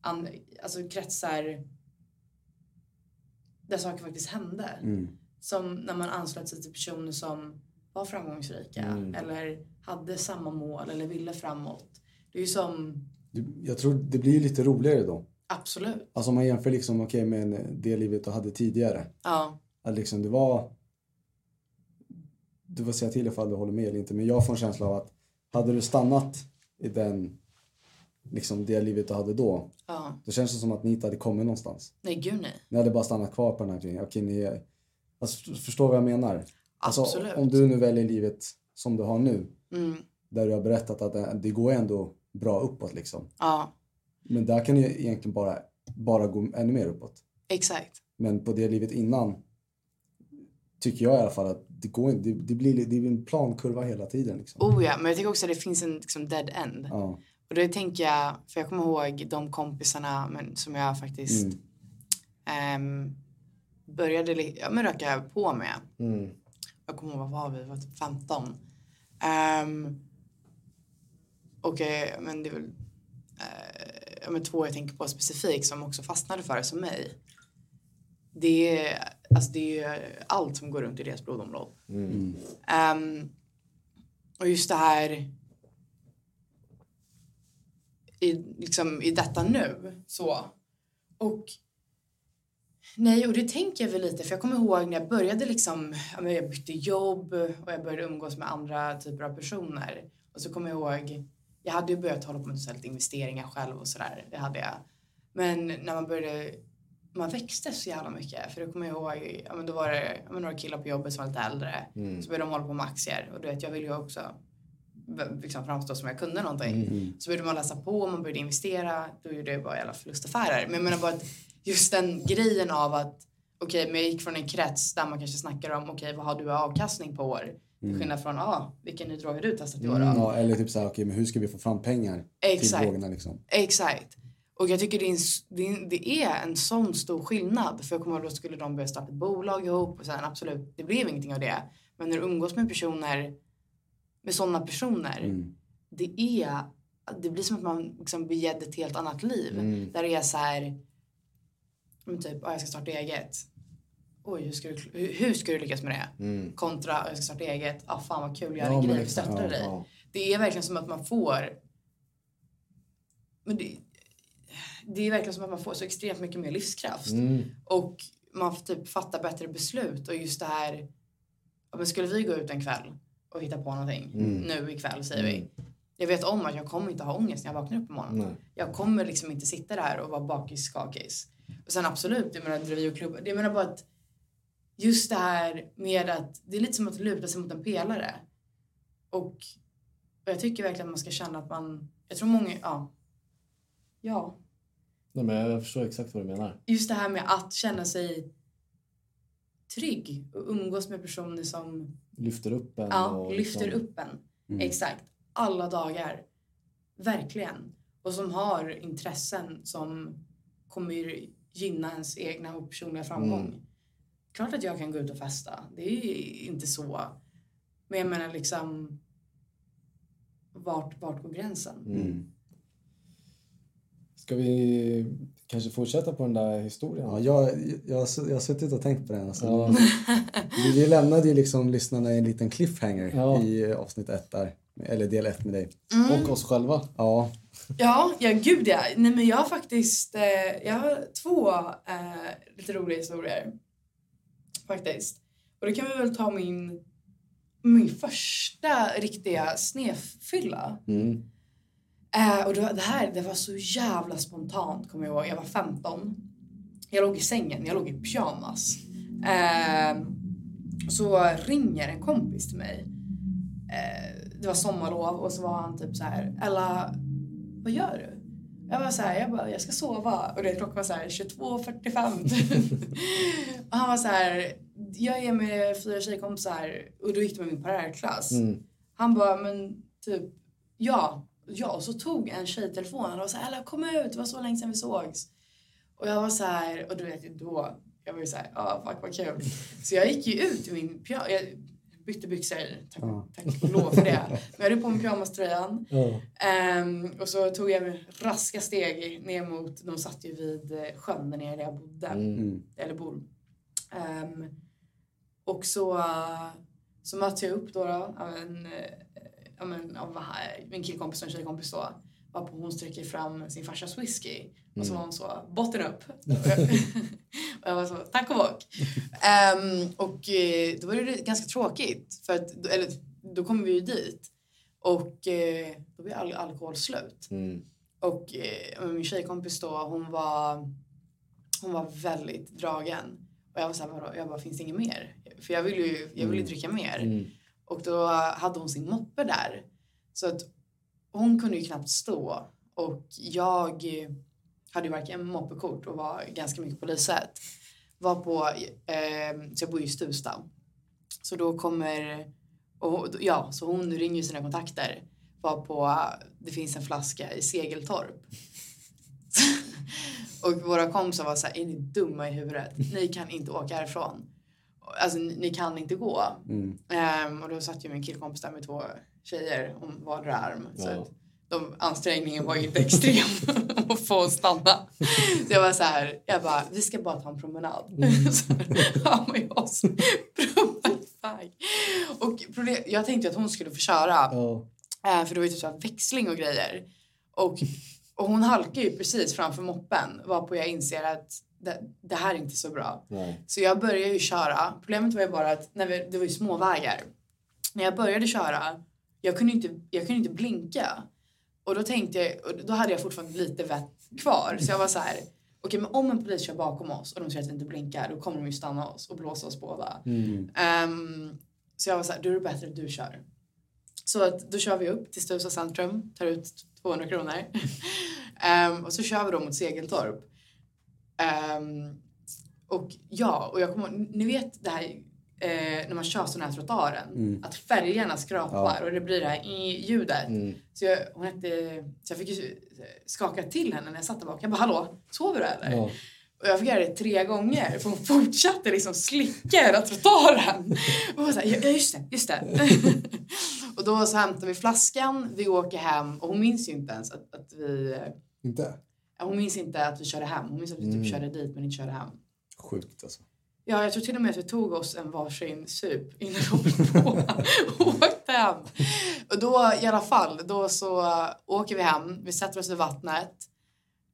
and, alltså kretsar där saker faktiskt hände. Mm. Som när man anslöt sig till personer som var framgångsrika Mm. eller hade samma mål eller ville framåt. Det är ju som, Jag tror det blir lite roligare då. absolut. Alltså om man jämför liksom, okej, med det livet du hade tidigare. Ja, Att liksom det var... Du får säga till ifall du håller med eller inte, men jag får en känsla av att hade du stannat i den, liksom det livet du hade då, ja. då känns det som att ni inte hade kommit någonstans. Nej, gud nej. Ni hade bara stannat kvar på den här grejen. Okej, ni alltså, förstår vad jag menar? Alltså, Absolut. om du nu väljer livet som du har nu, Mm, där du har berättat att det går ändå bra uppåt liksom. ja, Men där kan det egentligen bara, bara gå ännu mer uppåt. exakt. Men på det livet innan tycker jag i alla fall att det, går, det, det, blir, det blir en plankurva hela tiden. Liksom. Oh ja, men jag tycker också att det finns en liksom, dead end. Ja. Och det tänker jag, för jag kommer ihåg de kompisarna men, som jag faktiskt Mm. ehm, började ja, men röka på med. Mm. Jag kommer ihåg, vad var vi? Var typ 15. Ehm, och eh, men det är väl eh, men två jag tänker på specifikt som också fastnade för det som mig. Det är, alltså det är allt som går runt i deras blodomlopp. Mm. Ehm, och just det här i, liksom, i detta nu. Så. Och nej, och det tänker jag väl lite för jag kommer ihåg när jag började liksom, jag bytte jobb och jag började umgås med andra typer av personer. Och så kommer jag ihåg, jag hade ju börjat hålla på med så lite investeringar själv och sådär, det hade jag. Men när man började man växte så jävla mycket. För jag kommer ihåg, ja, men då var det men några killar på jobbet som var lite äldre. Mm. Så började de hålla på med aktier. Och du vet, jag ville ju också liksom framstå som jag kunde någonting. Mm. Så började man läsa på, man började investera. Då gjorde jag bara jävla förlustaffärer. Men jag menar bara att just den grejen av att okej, men jag gick från en krets där man kanske snackar om okej, vad har du avkastning på år? Till skillnad från, ah, vilken ny drog har du testat i år? Mm. Ja, eller typ såhär, okej, men hur ska vi få fram pengar till Exakt. drogerna liksom? Exakt. Och jag tycker det är, en, det, är, en sån stor skillnad. För jag kommer ihåg då skulle de börja starta ett bolag ihop och sen absolut, det blev ingenting av det. Men när du umgås med personer, med sådana personer, Mm. det är, det blir som att man liksom blir gedd ett helt annat liv. Mm. Där det är så här, men typ, ah, jag ska starta eget. Oj, hur ska, du, hur, ska du lyckas med det? Mm. Kontra, jag ska starta eget, ah, fan vad kul, jag har Ja, en grej, exakt. stöttar Ja, dig. Ja. Det är verkligen som att man får... Men det, det är verkligen som att man får så extremt mycket mer livskraft. Mm. Och man får typ fatta bättre beslut. Och just det här... Men skulle vi gå ut en kväll och hitta på någonting Mm. nu ikväll säger vi. Jag vet om att jag kommer inte ha ångest när jag vaknar upp på morgonen. Nej. Jag kommer liksom inte sitta där och vara bakis skakis. Och sen absolut, jag menar driver och klubbar. Jag menar bara att just det här med att det är lite som att luta sig mot en pelare. Och, och jag tycker verkligen att man ska känna att man, jag tror många, ja. Ja, Nej, men jag förstår exakt vad du menar. just det här med att känna sig trygg och umgås med personer som Lyfter upp en. ja, och lyfter liksom- upp en. Mm. Exakt. Alla dagar. Verkligen. Och som har intressen som kommer gynna ens egna och personliga framgång. Mm. Klart att jag kan gå ut och festa. Det är inte så. Men jag menar liksom vart, vart går gränsen? Mm. Ska vi kanske fortsätta på den där historien? Ja, jag, jag, jag har suttit och tänkt på den. Alltså, Ja. vi, vi lämnade ju liksom lyssnarna i en liten cliffhanger Ja. i avsnitt ett där. Eller del ett med dig. Mm. Och oss själva. Ja. Ja, ja gud ja. Nej men jag har faktiskt, eh, jag har två eh, lite roliga historier. Faktiskt. Och då kan vi väl ta min, min första riktiga snefylla. Mm. Eh, och det, var, det här det var så jävla spontant kommer jag ihåg. Jag var 15. Jag låg i sängen, jag låg i pyjamas. Eh, så ringer en kompis till mig. Eh, det var sommarlov och så var han typ så här, Ella, vad gör du? Jag var så här, jag bara, jag ska sova. Och det klockan var så här 22.45. och han var så här, jag är med fyra tjejkompisar och då gick det med min parallellklass. Mm. Han bara, men typ, ja. Ja, och så tog en tjej telefonen och var så här, Ella kom ut, det var så länge sedan vi sågs. Och jag var så här, och du vet ju då, jag var ju så här, ja fuck vad kul. Så jag gick ju ut i min pyjamas, bytte byxor, tack, Ja. tack och lov för det. Men jag hade på mig pyjamaströjan. Ja. Ehm, och så tog jag raska steg ner mot, de satt ju vid eh, sjön där nere där jag bodde, Mm. Eller bor. Ehm, och så, så mötte jag upp då, då av en, eh, ja, men, av min killkompis och en tjejkompis då. Varpå hon sträcker fram sin farsas whisky. Och så var hon så, botten upp. och jag var så, tack och bock. Ehm, och eh, då var det ganska tråkigt. För att, eller då kom vi ju dit. Och eh, då var all alkohol slut. Mm. Och eh, min tjejkompis då, hon var, hon var väldigt dragen. Och jag var såhär, vadå? Jag bara, finns det inget mer? För jag ville ju jag ville ju dricka mer. Mm. Och då hade hon sin moppe där. Så att hon kunde ju knappt stå. Och jag hade ju varken moppekort och var ganska mycket på lyset. Var på, eh, så jag bor ju i Stuvsta. Så då kommer, och, ja, så hon ringer sina kontakter. Var på, det finns en flaska i Segeltorp. och våra kompisar var så här, är ni dumma i huvudet? Ni kan inte åka härifrån. Alltså ni, ni kan inte gå. Mm. Ehm, och då satt ju min killkompis där med två tjejer om vardera arm. Så Ja. att de, ansträngningen var ju inte extrem att få stanna. Så jag var så här, jag bara, vi ska bara ta en promenad. så han var ju oss iväg. Och jag tänkte att hon skulle få köra. Ja. Eh, för det var ju typ så här växling och grejer. Och, och hon halkar ju precis framför moppen. Varpå jag inser att det, det här är inte så bra. Nej. Så jag började ju köra. Problemet var ju bara att när vi, det var ju små vägar. När jag började köra, jag kunde inte, jag kunde inte blinka. Och då tänkte jag, och då hade jag fortfarande lite vett kvar. Så jag var så här, okej men om en polis kör bakom oss och de ser att vi inte blinkar, då kommer de ju stanna oss och blåsa oss båda. Mm. Ehm, så jag var så här, då är det bättre att du kör. Så att då kör vi upp till Stuvsta centrum, tar ut 200 kronor. Ehm, och så kör vi då mot Segeltorp. Ehm, och ja, och jag kommer ni vet det här eh, när man kör sån här trottoaren, Mm. att färgerna skrapar Ja. och det blir det här ljudet. Mm. Så, jag, hon hette, så jag fick ju skaka till henne när jag satt där bak. Jag bara, hallå, sover du eller? Ja. Och jag fick göra det tre gånger för hon fortsatte liksom slicka hela trottoaren. Och jag såhär, ja just det, just det. och då så hämtar vi flaskan, vi åker hem och hon minns ju inte ens att, att vi, Inte? hon minns inte att vi körde hem. Hon minns att vi typ Mm. körde dit men inte körde hem. Sjukt alltså. Ja, jag tror till och med att vi tog oss en varsin sup innan vi åkte hem. Och då i alla fall, då så uh, åker vi hem, vi sätter oss vid vattnet.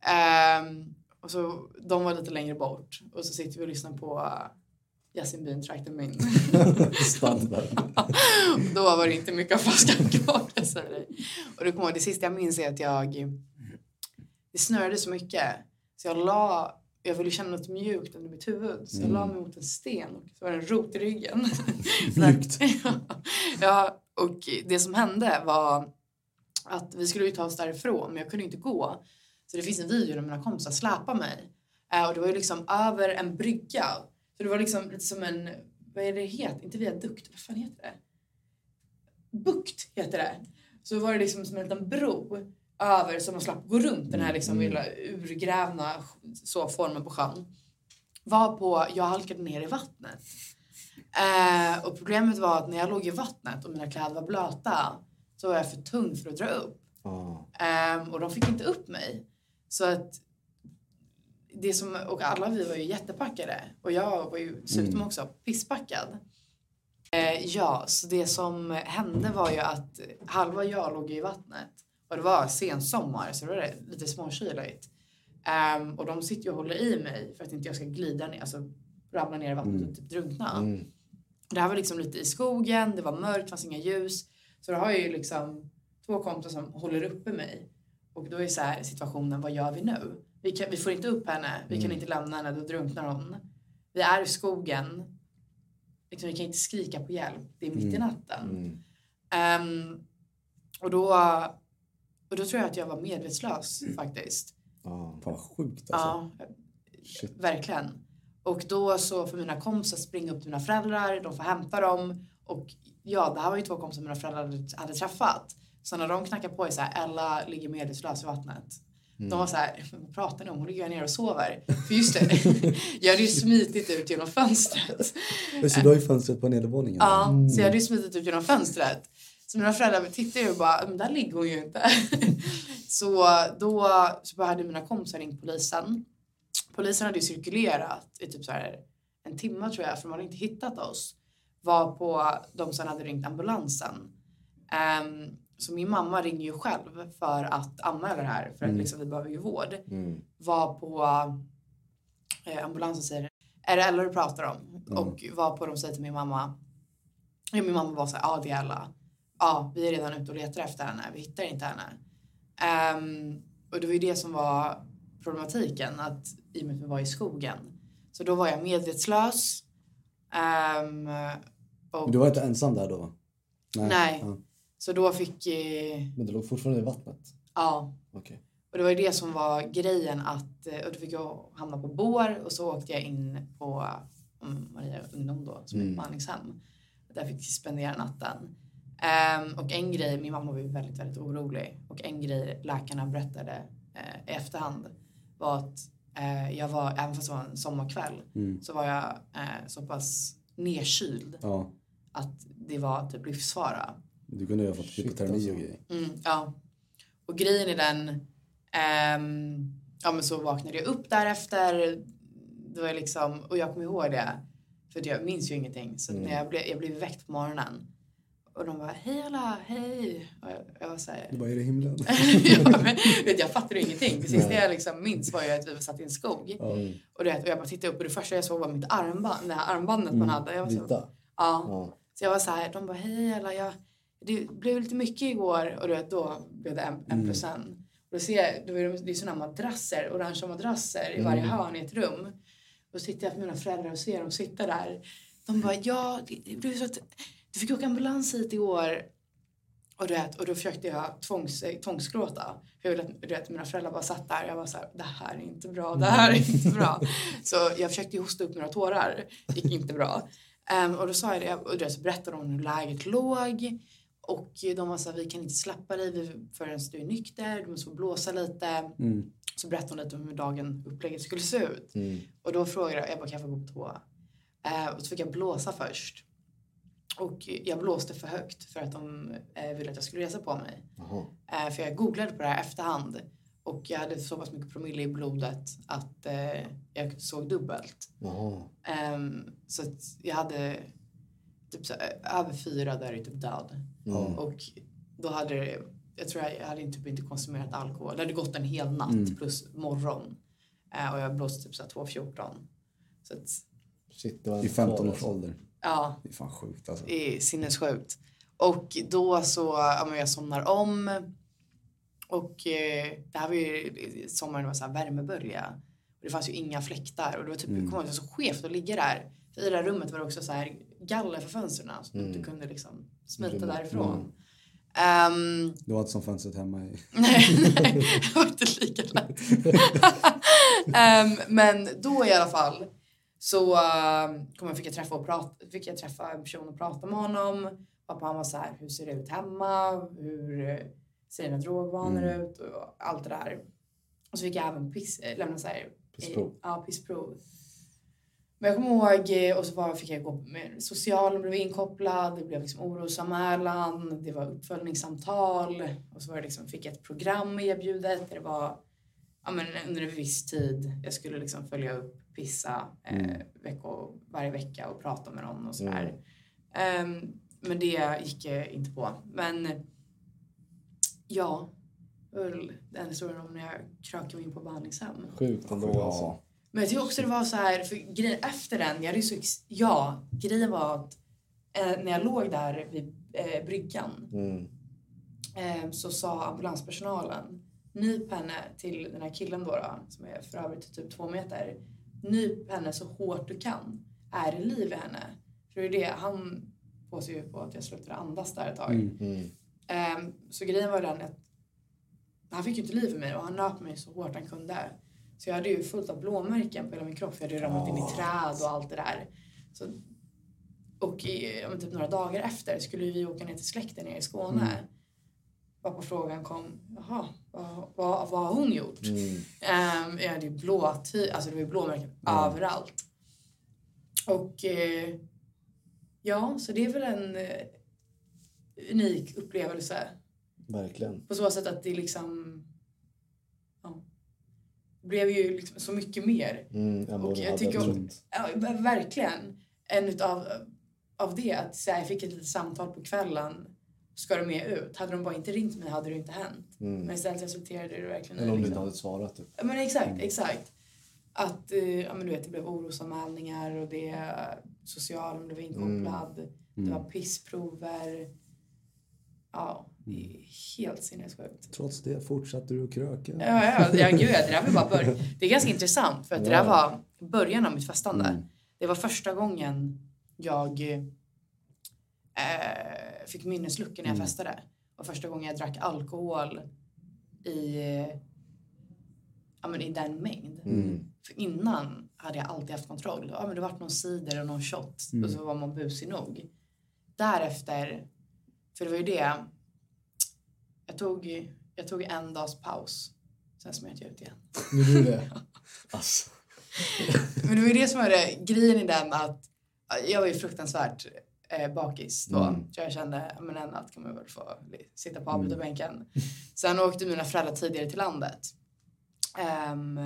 Ehm, och så, de var lite längre bort. Och så sitter vi och lyssnar på uh, Yasin Bin, Trakten Min. Standard. då var det inte mycket av flaskan kvar, jag säga dig. Och det, kommer, ihåg, det sista jag minns är att jag... Det snörde så mycket. Så jag la... Jag ville känna något mjukt under mitt huvud. Så jag la mig mot en sten och så var det en rot i ryggen. Mjukt. ja, och det som hände var att vi skulle ju ta oss därifrån men jag kunde inte gå. Så det finns en video där mina kompisar släpar mig. Eh, och det var ju liksom över en brygga. Så det var liksom lite som en, vad är det heter? Inte viadukt, vad fan heter det? Bukt heter det. Så var det liksom som en liten bro över så man slapp gå runt den här liksom lilla urgrävna så formen på sjön. Var på, jag halkade ner i vattnet. Eh, och problemet var att när jag låg i vattnet och mina kläder var blöta så var jag för tung för att dra upp. Ja. Ehm, och de fick inte upp mig. Så att det som, och alla vi var ju jättepackade och jag var ju dessutom också pisspackad. Eh, ja, så det som hände var ju att halva jag låg i vattnet och det var sensommar så det var lite småkyligt. Ehm, och de sitter ju och håller i mig för att inte jag ska glida ner, alltså ramla ner i vattnet och typ drunkna. Mm. Det här var liksom lite i skogen, det var mörkt, det fanns inga ljus. Så då har jag ju liksom två kompisar som håller uppe mig. Och då är så här situationen, vad gör vi nu? Vi, kan, vi får inte upp henne, vi kan inte lämna henne, då drunknar hon. Vi är i skogen, liksom, vi kan inte skrika på hjälp, det är mitt i natten. Mm. Ehm, och, då, och då tror jag att jag var medvetslös faktiskt. Ja. Fan vad sjukt alltså. Ja, Shit. verkligen. Och då så får mina kompisar springa upp till mina föräldrar, de får hämta dem. Och ja, det här var ju två kompisar mina föräldrar hade, hade träffat. Så när de knackar på är så här, Ella ligger medvetslös i vattnet. De var så här, vad pratar ni om? Hon ligger här nere och sover. För just det, jag hade ju smitit ut genom fönstret. Så du har ju fönstret på nedervåningen? Ja, så jag hade ju smitit ut genom fönstret. Så mina föräldrar tittade ju och bara, men där ligger hon ju inte. så då så hade mina kompisar ringt polisen. Polisen hade ju cirkulerat i typ så här en timme tror jag, för de hade inte hittat oss. Var på de som hade ringt ambulansen. Ehm, så min mamma ringer ju själv för att anmäla det här, för att liksom, vi behöver ju vård. Mm. Var på eh, ambulansen säger, är det Ella du pratar om? Och var på de säger till min mamma, ja, min mamma var så här, ja det är Ella. Ja, vi är redan ute och letar efter henne, vi hittar inte henne. Ehm, och det var ju det som var problematiken, att i och med att vi var i skogen. Så då var jag medvetslös. Ehm, och, Du var inte ensam där då? Nej. Ja. Så då fick, eh, Men du låg fortfarande i vattnet? ja, Okej. Och det var ju det som var grejen att, eh, och då fick jag hamna på bår och så åkte jag in på mm, Maria ungdom då, som är ett Mm. behandlingshem. Där fick jag spendera natten. Ehm, och en grej, min mamma var ju väldigt, väldigt orolig. Och en grej läkarna berättade eh, i efterhand var att eh, jag var, även fast det var en sommarkväll, Mm. så var jag eh, så pass nedkyld ja. att det var typ livsfara. Du kunde ju ha fått Shit, hypotermi alltså. och grejer. Mm, ja. Och grejen är den, ehm, ja men så vaknade jag upp därefter. Det var liksom, och jag kommer ihåg det, för jag minns ju ingenting. Så Mm. när jag blev, jag blev väckt på morgonen och de bara hej alla, hej. Och jag, jag var såhär, Du bara, är det himlen? ja, men, vet, jag fattade ju ingenting. Det sista jag liksom minns var ju att vi satt i en skog. Mm. Och, du vet, och jag bara tittade upp och det första jag såg var mitt armband, det här armbandet man hade. Jag var så, ja. Ja. Så jag var så här, de bara hej alla, jag, det blev lite mycket igår och du vet, då blev det en, en plus en. Och då ser jag, då är det, det är sådana madrasser, orangea madrasser i varje hörn i ett rum. Och så tittar jag på mina föräldrar och ser dem sitta där. De bara, ja, det, det blev så att du fick åka ambulans hit igår. Och, du vet, och då försökte jag tvångs, tvångsgråta. För jag ville att du vet, mina föräldrar bara satt där jag var så här, det här är inte bra, det här är inte bra. Så jag försökte hosta upp några tårar, gick inte bra. Ehm, och då sa jag det, och så berättade de hur läget låg. Och de var så här, vi kan inte släppa dig vi- förrän du är nykter, du måste få blåsa lite. Mm. Så berättade de lite om hur dagen, upplägget skulle se ut. Mm. Och då frågade jag, jag bara, kan jag få gå på toa? Eh, och så fick jag blåsa först. Och jag blåste för högt för att de eh, ville att jag skulle resa på mig. Jaha. Eh, för jag googlade på det här efterhand. Och jag hade så pass mycket promille i blodet att eh, jag såg dubbelt. Ehm, så att jag hade typ så, över fyra där är typ död. Mm. Och då hade det, jag tror jag, jag hade typ inte konsumerat alkohol. Det hade gått en hel natt Mm. plus morgon. Och jag blåste typ så här 2.14. Så att, Shit, det var en I 15 kvar, års ålder. Ja, Det är fan sjukt alltså. det är sinnessjukt. Och då så, ja men jag somnar om. Och eh, det här var ju sommaren, det var så här värmebölja. Och det fanns ju inga fläktar och det var typ, Mm. mm. det var så skevt att ligga där. För i det här rummet var det också så här galler för fönstren så Mm. du kunde liksom smita Rymma. därifrån. Ehm, Du har inte som fönstret hemma i... nej, nej, det var inte lika lätt. Ehm, men då i alla fall så uh, kom jag, fick, jag träffa och prata, fick jag träffa en person och prata med honom. Pappa han var så här, hur ser det ut hemma? Hur eh, ser dina drogvanor Mm. ut? Och allt det där. Och så fick jag även piss, äh, lämna så här, Pissprov. eh, Ja, pissprov. Men jag kommer ihåg, eh, och så var, fick jag gå med socialen blev inkopplad, det blev liksom orosanmälan, det var uppföljningssamtal och så var det liksom, fick jag ett program erbjudet där det var ja, men under en viss tid, jag skulle liksom följa upp, pissa eh, Mm. veckor, varje vecka och prata med någon och sådär. Ehm, men det gick jag inte på. Men ja, den historien om när jag krökade in på behandlingshem. Sjukt ändå Ja. alltså. Men jag tycker också det var så här, för grej, efter den, jag hade så, ja, grejen var att eh, när jag låg där vid eh, bryggan Mm. eh, så sa ambulanspersonalen nyp henne till den här killen då, då som är för övrigt typ två meter. Nyp henne så hårt du kan. Är liv i henne? För det är det, han påstår ju på att jag slutade andas där ett tag. Mm. Ehm, så grejen var den att han fick ju inte liv i mig och han nöp mig så hårt han kunde. Så jag hade ju fullt av blåmärken på hela min kropp. Jag hade ju ramlat in i träd och allt det där. Så, och i, typ några dagar efter skulle vi åka ner till släkten nere i Skåne. Mm. Varpå frågan kom, jaha, vad, vad, vad har hon gjort? Mm. Ehm, jag hade ju blå, ty- alltså det var ju blåmärken Ja. överallt. Och eh, ja, så det är väl en eh, unik upplevelse. Verkligen. På så sätt att det liksom... Ja, blev ju liksom så mycket mer. Mm. Och jag tycker om-. Ja, ver- verkligen. En utav av det att så här, jag fick ett litet samtal på kvällen. Ska du med ut? Hade de bara inte ringt mig hade det inte hänt. Mm. Men istället resulterade det verkligen Eller om du inte liksom, hade svarat typ. Ja, men exakt, Mm. exakt. Att eh, ja, men du vet, det blev orosanmälningar och det socialen blev inkopplad. Det Mm. var pissprover. Ja, det är helt sinnessjukt. Trots det fortsatte du att kröka. Ja, ja, ja gud, ja, det där var bara bör- Det är ganska intressant för att det där Ja. var början av mitt festande. Mm. Det var första gången jag eh, fick minnesluckor när jag Mm. festade. Och första gången jag drack alkohol i, ja, men i den mängd. Mm. För innan hade jag alltid haft kontroll. Ja, men det var någon cider och någon shot Mm. och så var man busig nog. Därefter, för det var ju det. Jag tog, jag tog en dags paus. Sen smet jag ut igen. Gjorde du det? Alltså. Men det var ju det som var det, grejen i den att jag var ju fruktansvärt eh, bakis då. Mm. Så jag kände, men en natt kommer jag väl få sitta på avbytarbänken. Sen åkte mina föräldrar tidigare till landet. Ehm,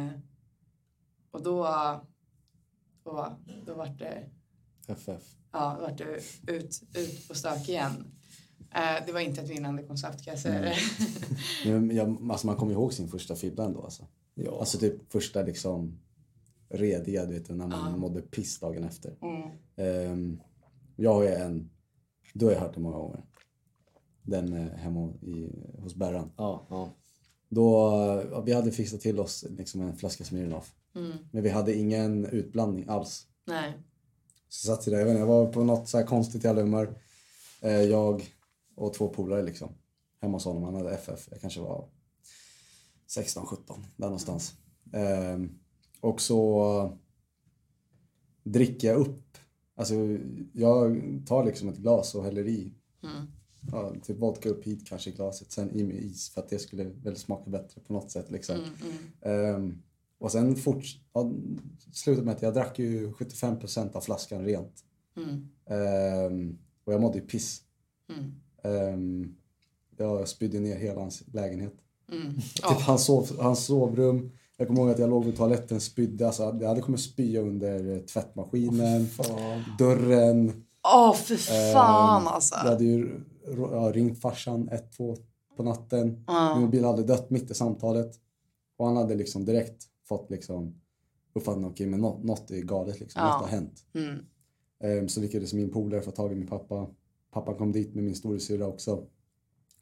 och då, då, då var det, FF. ja, då var det ut, ut på stök igen. Eh, det var inte ett vinnande koncept kan jag säga det. Men jag, alltså man kommer ihåg sin första fylla ändå alltså. Ja. Alltså typ första liksom rediga, du vet när man Ja. mådde piss dagen efter. Mm. Ehm, jag har ju en, du har jag hört det många gånger. Den eh, hemma i, hos Berran. ja, ja. Då, ja, vi hade fixat till oss liksom en flaska Smirnoff. Mm. Men vi hade ingen utblandning alls. Nej. Så satt vi där, jag, vet inte, jag var på något så här konstigt jävla humör. Eh, jag och två polare liksom. Hemma hos honom, han hade FF. Jag kanske var 16, 17, där någonstans. Ehm, och så dricker jag upp. Alltså jag tar liksom ett glas och häller i. Mm. Ja, typ vodka upp hit kanske i glaset, sen i med is för att det skulle väl smaka bättre på något sätt liksom. Mm. Ehm, och sen forts- ja, slutade med att jag drack ju 75% av flaskan rent. Ehm, och jag mådde ju piss. Ehm, jag spydde ner hela hans lägenhet. Mm. Typ Ja. hans, sov, hans sovrum. Jag kommer ihåg att jag låg vid toaletten spydde. Alltså, jag hade kommit spya under eh, tvättmaskinen, Fan. dörren. Åh, för fan Ehm, alltså. Jag hade ju r- ja, ringt farsan ett, två på natten. Ja. Min mobil hade dött mitt i samtalet. Och han hade liksom direkt fått liksom uppfattningen okej men något, något är galet liksom. Ja. Något har hänt. Mm. Ehm, så lyckades min polare få tag i min pappa. Pappa kom dit med min storasyrra också.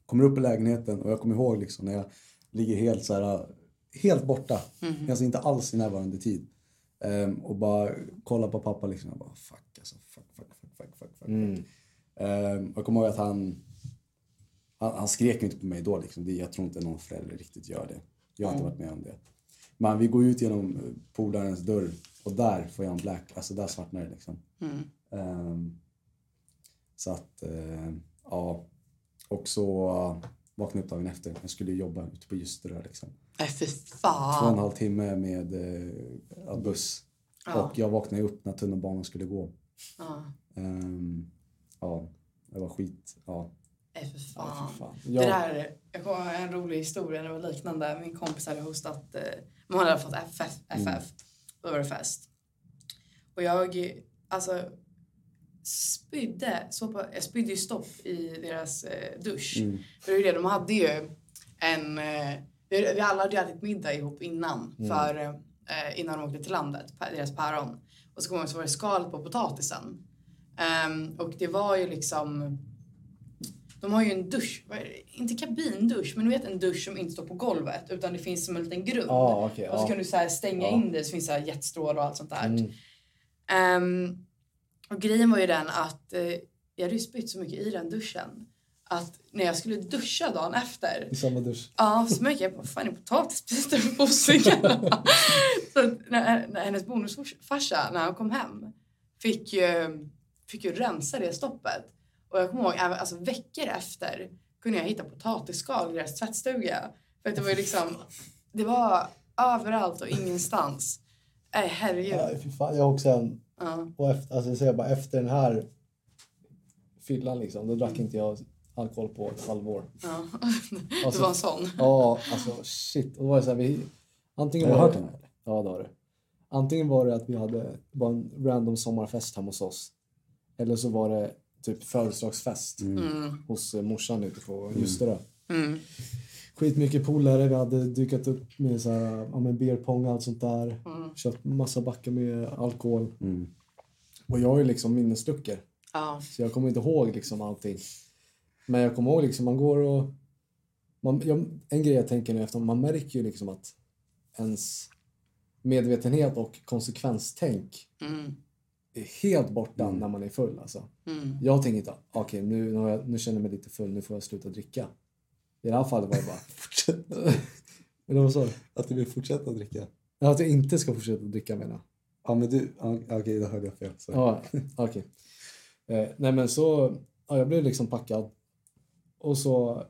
Kommer upp i lägenheten och jag kommer ihåg liksom när jag ligger helt så här, helt borta. Mhm. Alltså inte alls i närvarande tid. Ehm, och bara kollar på pappa liksom. Jag bara fuck alltså. Fuck, fuck, fuck, fuck, fuck, fuck. Mm. Ehm, jag kommer ihåg att han, han, han skrek ju inte på mig då liksom. Det, jag tror inte någon förälder riktigt gör det. Jag har inte varit med om det. Men vi går ut genom eh, polarens dörr och där får jag en black, alltså där svartnar det liksom. Mm. Ehm, så att, eh, ja. Och så uh, vaknade jag upp dagen efter. Jag skulle jobba ute på Ljusterö liksom. Nej, fy Två och en fan. halv timme med eh, buss. Ja. Och jag vaknade upp när tunnelbanan skulle gå. Ja. Ehm, ja, det var skit. Ja. Nej, för Ja, fan. för fan. Det Ja. där, jag kommer en rolig historia, det var liknande. Min kompis hade hostat, eh, hon hade fått FF, FF. Mm. Då var det fest. Och jag, alltså, spydde, så på, jag spydde ju stopp i deras eh, dusch. Mm. För det är ju det, de hade ju en... Eh, vi, vi alla hade ju ätit middag ihop innan, för, eh, innan de åkte till landet, deras päron. Och så kom jag så var det skal på potatisen. Ehm, och det var ju liksom... De har ju en dusch, inte kabindusch, men du vet en dusch som inte står på golvet utan det finns som en liten grund. Ja, okej. och så ja. kan du så stänga Ja. in det så finns det jetstrålar och allt sånt där. Mm. Ehm, och grejen var ju den att eh, jag hade ju spytt så mycket i den duschen att när jag skulle duscha dagen efter I samma dusch. Ja, så mycket. Jag bara, fan är potatisbitar på cykeln? så att när, när hennes bonusfarsa, när han kom hem, fick ju, fick ju rensa det stoppet. Och jag kommer ihåg, alltså veckor efter kunde jag hitta potatisskal i deras tvättstuga. För att det var ju liksom, det var överallt och ingenstans. Nej, herregud. Ja, fy fan, jag har också en... Ja. Och efter, alltså jag säger bara, efter den här fyllan liksom, då drack inte jag alkohol på ett halvår. Ja. Alltså- det var en sån. Ja, alltså shit. Och då var det så här, vi, antingen Har du var hört det, den här? Ja, det har du. Antingen var det att vi hade bara en random sommarfest hemma hos oss. Eller så var det typ födelsedagsfest Mm. hos eh, morsan ute på Ljusterö. Mm. Skitmycket polare, vi hade dykat upp med så här, ja, men beer pong och allt sånt där. Mm. Köpt massa backar med alkohol. Mm. Och jag är liksom minnesluckor. Ja. Så jag kommer inte ihåg liksom allting. Men jag kommer ihåg liksom, man går och... Man, jag, en grej jag tänker nu efter, man märker ju liksom att ens medvetenhet och konsekvenstänk Mm. är helt borta Mm. när man är full. Alltså. Mm. Jag tänker inte, okej nu, nu, har jag, nu känner jag mig lite full, nu får jag sluta dricka. I det här fallet var det bara, Fortsätt. eller vad sa du? Att du vill fortsätta dricka. Ja, Att jag inte ska fortsätta dricka menar jag. Ja men du, ja, okej då hörde jag fel. Så. Ja, okej. Eh, nej men så, ja, jag blev liksom packad. Och så,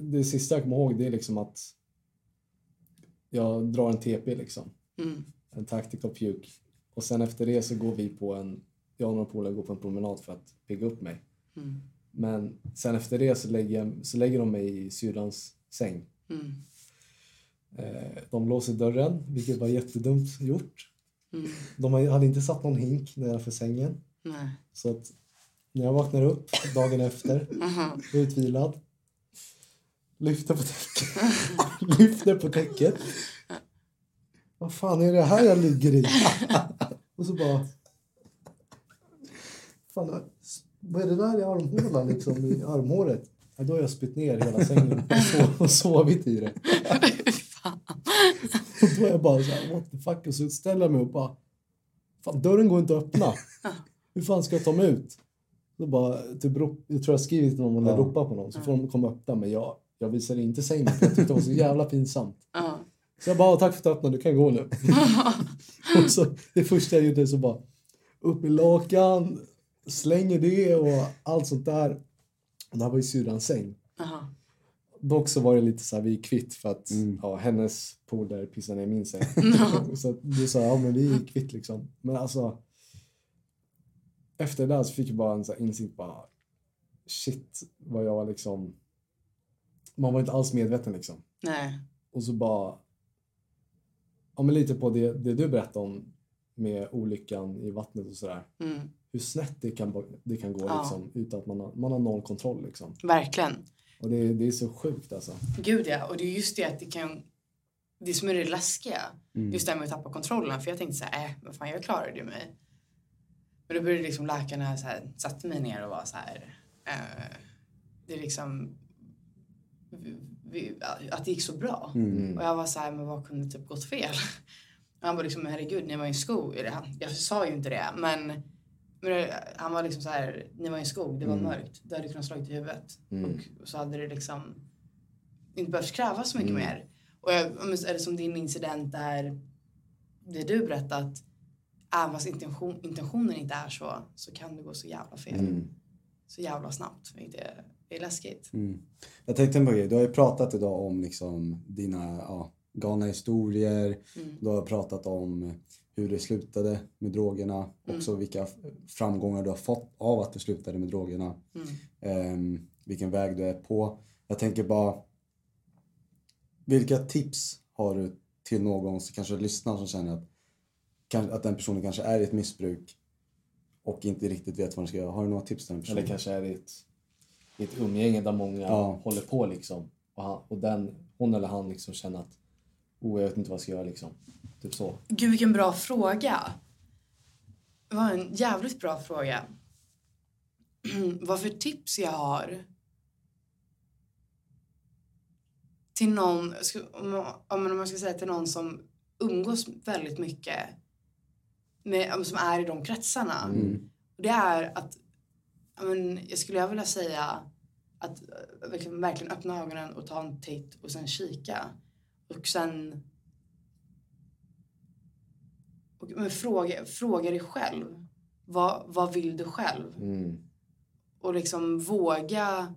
det sista jag kommer ihåg det är liksom att jag drar en TP liksom. Mm. En tactical puke. Och sen efter det så går vi på en, jag och några polare går på en promenad för att pigga upp mig. Mm. Men sen efter det så lägger, så lägger de mig i syrrans säng. Mm. Eh, de låser dörren, vilket var jättedumt gjort. Mm. De hade inte satt någon hink nedanför sängen. Nej. Så att när jag vaknar upp dagen efter, utvilad, lyfter på täcket. lyfter på täcket. Vad fan är det här jag ligger i? Och så bara... Fan, vad är det där i armhålan liksom? I armhåret? Ja, då har jag spytt ner hela sängen och, sov, och sovit i det. Fan. Och då är jag bara så här, what the fuck? Och så ställer jag mig och bara, fan dörren går inte att öppna. Hur fan ska jag ta mig ut? Så bara, typ, jag tror jag har skrivit till någon eller Ja. ropat på någon så får de komma och öppna men jag, jag visade inte sängen jag tyckte det var så jävla pinsamt. Ja. Så jag bara, tack för att du öppnade, du kan gå nu. och så det första jag gjorde så bara, upp med lakan, slänger det och allt sånt där. Och det här var ju syrrans säng. Aha. Dock så var det lite så här, vi är kvitt för att Mm. ja, hennes polare pissade ner min säng. Så du sa, ja men vi är kvitt liksom. Men alltså. Efter det där så fick jag bara en så här insikt bara. Shit vad jag liksom. Man var inte alls medveten liksom. Nej. Och så bara. Ja men lite på det, det du berättade om. Med olyckan i vattnet och sådär. Mm. Hur snett det kan, det kan gå Ja. liksom. Utan att man har, man har noll kontroll liksom. Verkligen. Och det, det är så sjukt alltså. Gud ja. Och det är just det att det kan... Det som är det läskiga. Mm. Just det här med att tappa kontrollen. För jag tänkte så här, äh, vad fan jag klarade ju mig. Men då började liksom läkarna så här, satte mig ner och var så här. Eh, det är liksom... Vi, vi, att det gick så bra. Mm. Och jag var så här, men vad kunde typ gått fel? Och han var liksom, herregud, ni var i en skog. Eller han- Jag sa ju inte det, men, men han var liksom så här, ni var i en skog, det var Mm. mörkt. Du hade kunnat slagit i huvudet. Mm. Och så hade det liksom inte behövt krävas så mycket Mm. mer. Och jag, det som din incident där, det du berättat, även fast intention, intentionen inte är så, så kan det gå så jävla fel. Mm. Så jävla snabbt, vilket är, är läskigt. Mm. Jag tänkte på en grej. Du har ju pratat idag om liksom dina ja, galna historier. Mm. Du har pratat om hur det slutade med drogerna. Mm. Också vilka framgångar du har fått av att du slutade med drogerna. Mm. Ehm, vilken väg du är på. Jag tänker bara. Vilka tips har du till någon som kanske lyssnar som känner att, att den personen kanske är i ett missbruk och inte riktigt vet vad de ska göra. Har du några tips till den personen? Eller kanske är i ett, i ett umgänge där många Ja. håller på liksom. Och, han, och den, hon eller han liksom känner att oh, jag vet inte vad jag ska göra liksom. Typ så. Gud vilken bra fråga. Det var en jävligt bra fråga. Vad för tips jag har till någon, om man- ska säga till någon som umgås väldigt mycket med, som är i de kretsarna. Mm. Det är att, men, jag skulle jag vilja säga att eh, verkligen, verkligen öppna ögonen och ta en titt och sen kika. Och sen och, men fråga, fråga dig själv. Vad, vad vill du själv? Mm. Och liksom våga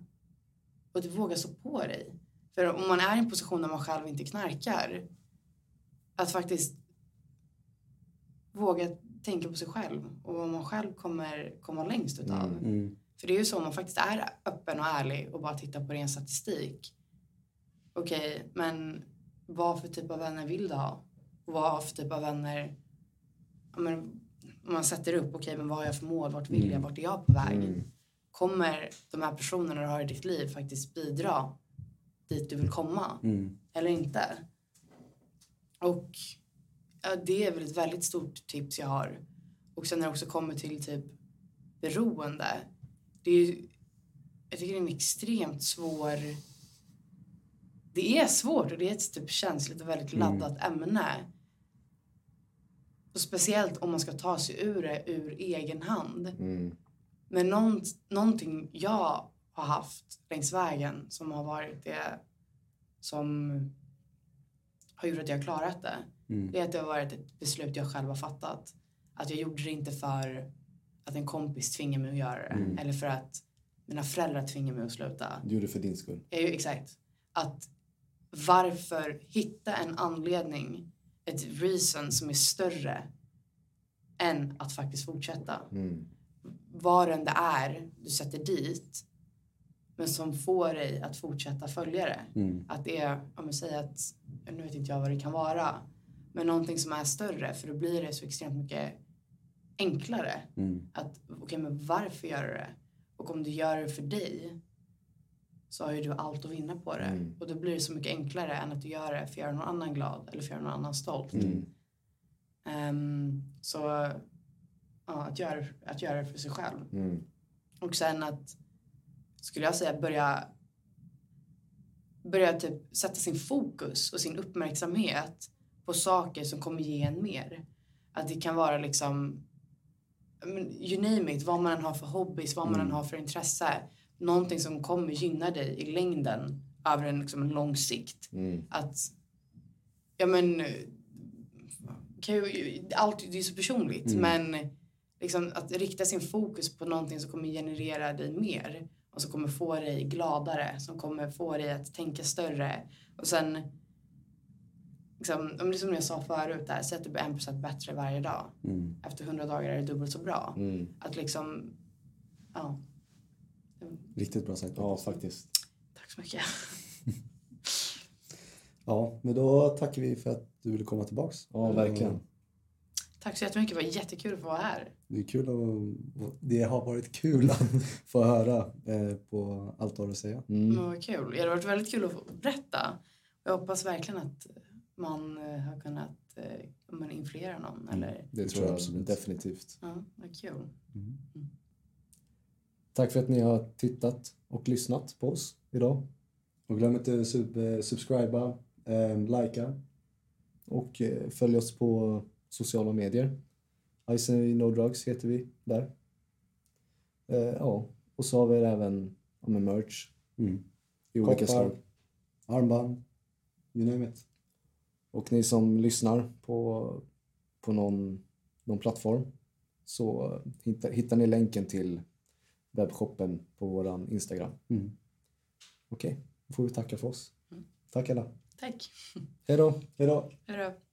och du våga stå på dig. För om man är i en position där man själv inte knarkar att faktiskt våga tänka på sig själv och vad man själv kommer komma längst utav. Mm. Mm. För det är ju så om man faktiskt är öppen och ärlig och bara tittar på ren statistik. Okej, men vad för typ av vänner vill du ha? Vad för typ av vänner... Men, om man sätter upp, okej, men vad har jag för mål? Vart vill jag? Vart är jag på väg? Mm. Kommer de här personerna du har i ditt liv faktiskt bidra dit du vill komma? Mm. Eller inte? Och ja, det är väl ett väldigt stort tips jag har. Och sen när det också kommer till typ beroende. Det är ju, jag tycker det är en extremt svår... Det är svårt och det är ett typ känsligt och väldigt laddat ämne. Och speciellt om man ska ta sig ur det ur egen hand. Mm. Men någon, någonting jag har haft längs vägen som har varit det som har gjort att jag har klarat det. Mm. Det är att det har varit ett beslut jag själv har fattat. Att jag gjorde det inte för att en kompis tvingade mig att göra det. Mm. Eller för att mina föräldrar tvingade mig att sluta. Du gjorde det för din skull. Jag, exakt. Att varför hitta en anledning, ett reason som är större än att faktiskt fortsätta Mm. vad än det är du sätter dit men som får dig att fortsätta följa det. Mm. Att det är, om jag säger att, nu vet inte jag vad det kan vara, men någonting som är större för då blir det så extremt mycket enklare. Mm. Att, okej men varför gör du det? Och om du gör det för dig så har ju du allt att vinna på det. Mm. Och då blir det så mycket enklare än att du gör det för att göra någon annan glad eller för att göra någon annan stolt. Mm. Ehm, så ja, att, göra, att göra det för sig själv. Mm. Och sen att, skulle jag säga, börja, börja typ sätta sin fokus och sin uppmärksamhet på saker som kommer ge en mer. Att det kan vara liksom, you name it, vad man än har för hobbys, vad man än har för intresse. Någonting som kommer gynna dig i längden över en, liksom, en lång sikt. Mm. Att, ja men, kan ju, allt, det är så personligt, men liksom att rikta sin fokus på någonting som kommer generera dig mer och som kommer få dig gladare, som kommer få dig att tänka större. Och sen, liksom, om det är som jag sa förut, där, säg att du blir en procent bättre varje dag. Mm. Efter hundra dagar är det dubbelt så bra. Mm. Att liksom, ja. Riktigt bra sagt. Ja, faktiskt. Tack så mycket. Ja, men då tackar vi för att du ville komma tillbaks. Ja, verkligen. Och Tack så jättemycket, det var jättekul att få vara här. Det är kul att, det har varit kul att få höra eh, på allt du har att säga. Mm. Men vad kul. Det hade varit väldigt kul att få berätta. Jag hoppas verkligen att man eh, har kunnat eh, men influera någon. Eller, Det, tror jag absolut. definitivt. ja, vad kul. Tack för att ni har tittat och lyssnat på oss idag. Och glöm inte att sub, eh, subscriba, eh, likea. Och eh, följ oss på sociala medier. Ice No Drugs heter vi där. Eh, ja, och så har vi även ja, med merch Mm. i olika Koppar. slag. Armband, you name it. Och ni som lyssnar på, på någon, någon plattform så eh, hittar, hittar ni länken till webbshoppen på våran Instagram. Mm. Okej, då får vi tacka för oss. Tack alla. Tack. Hej då! Hej då! Hej då.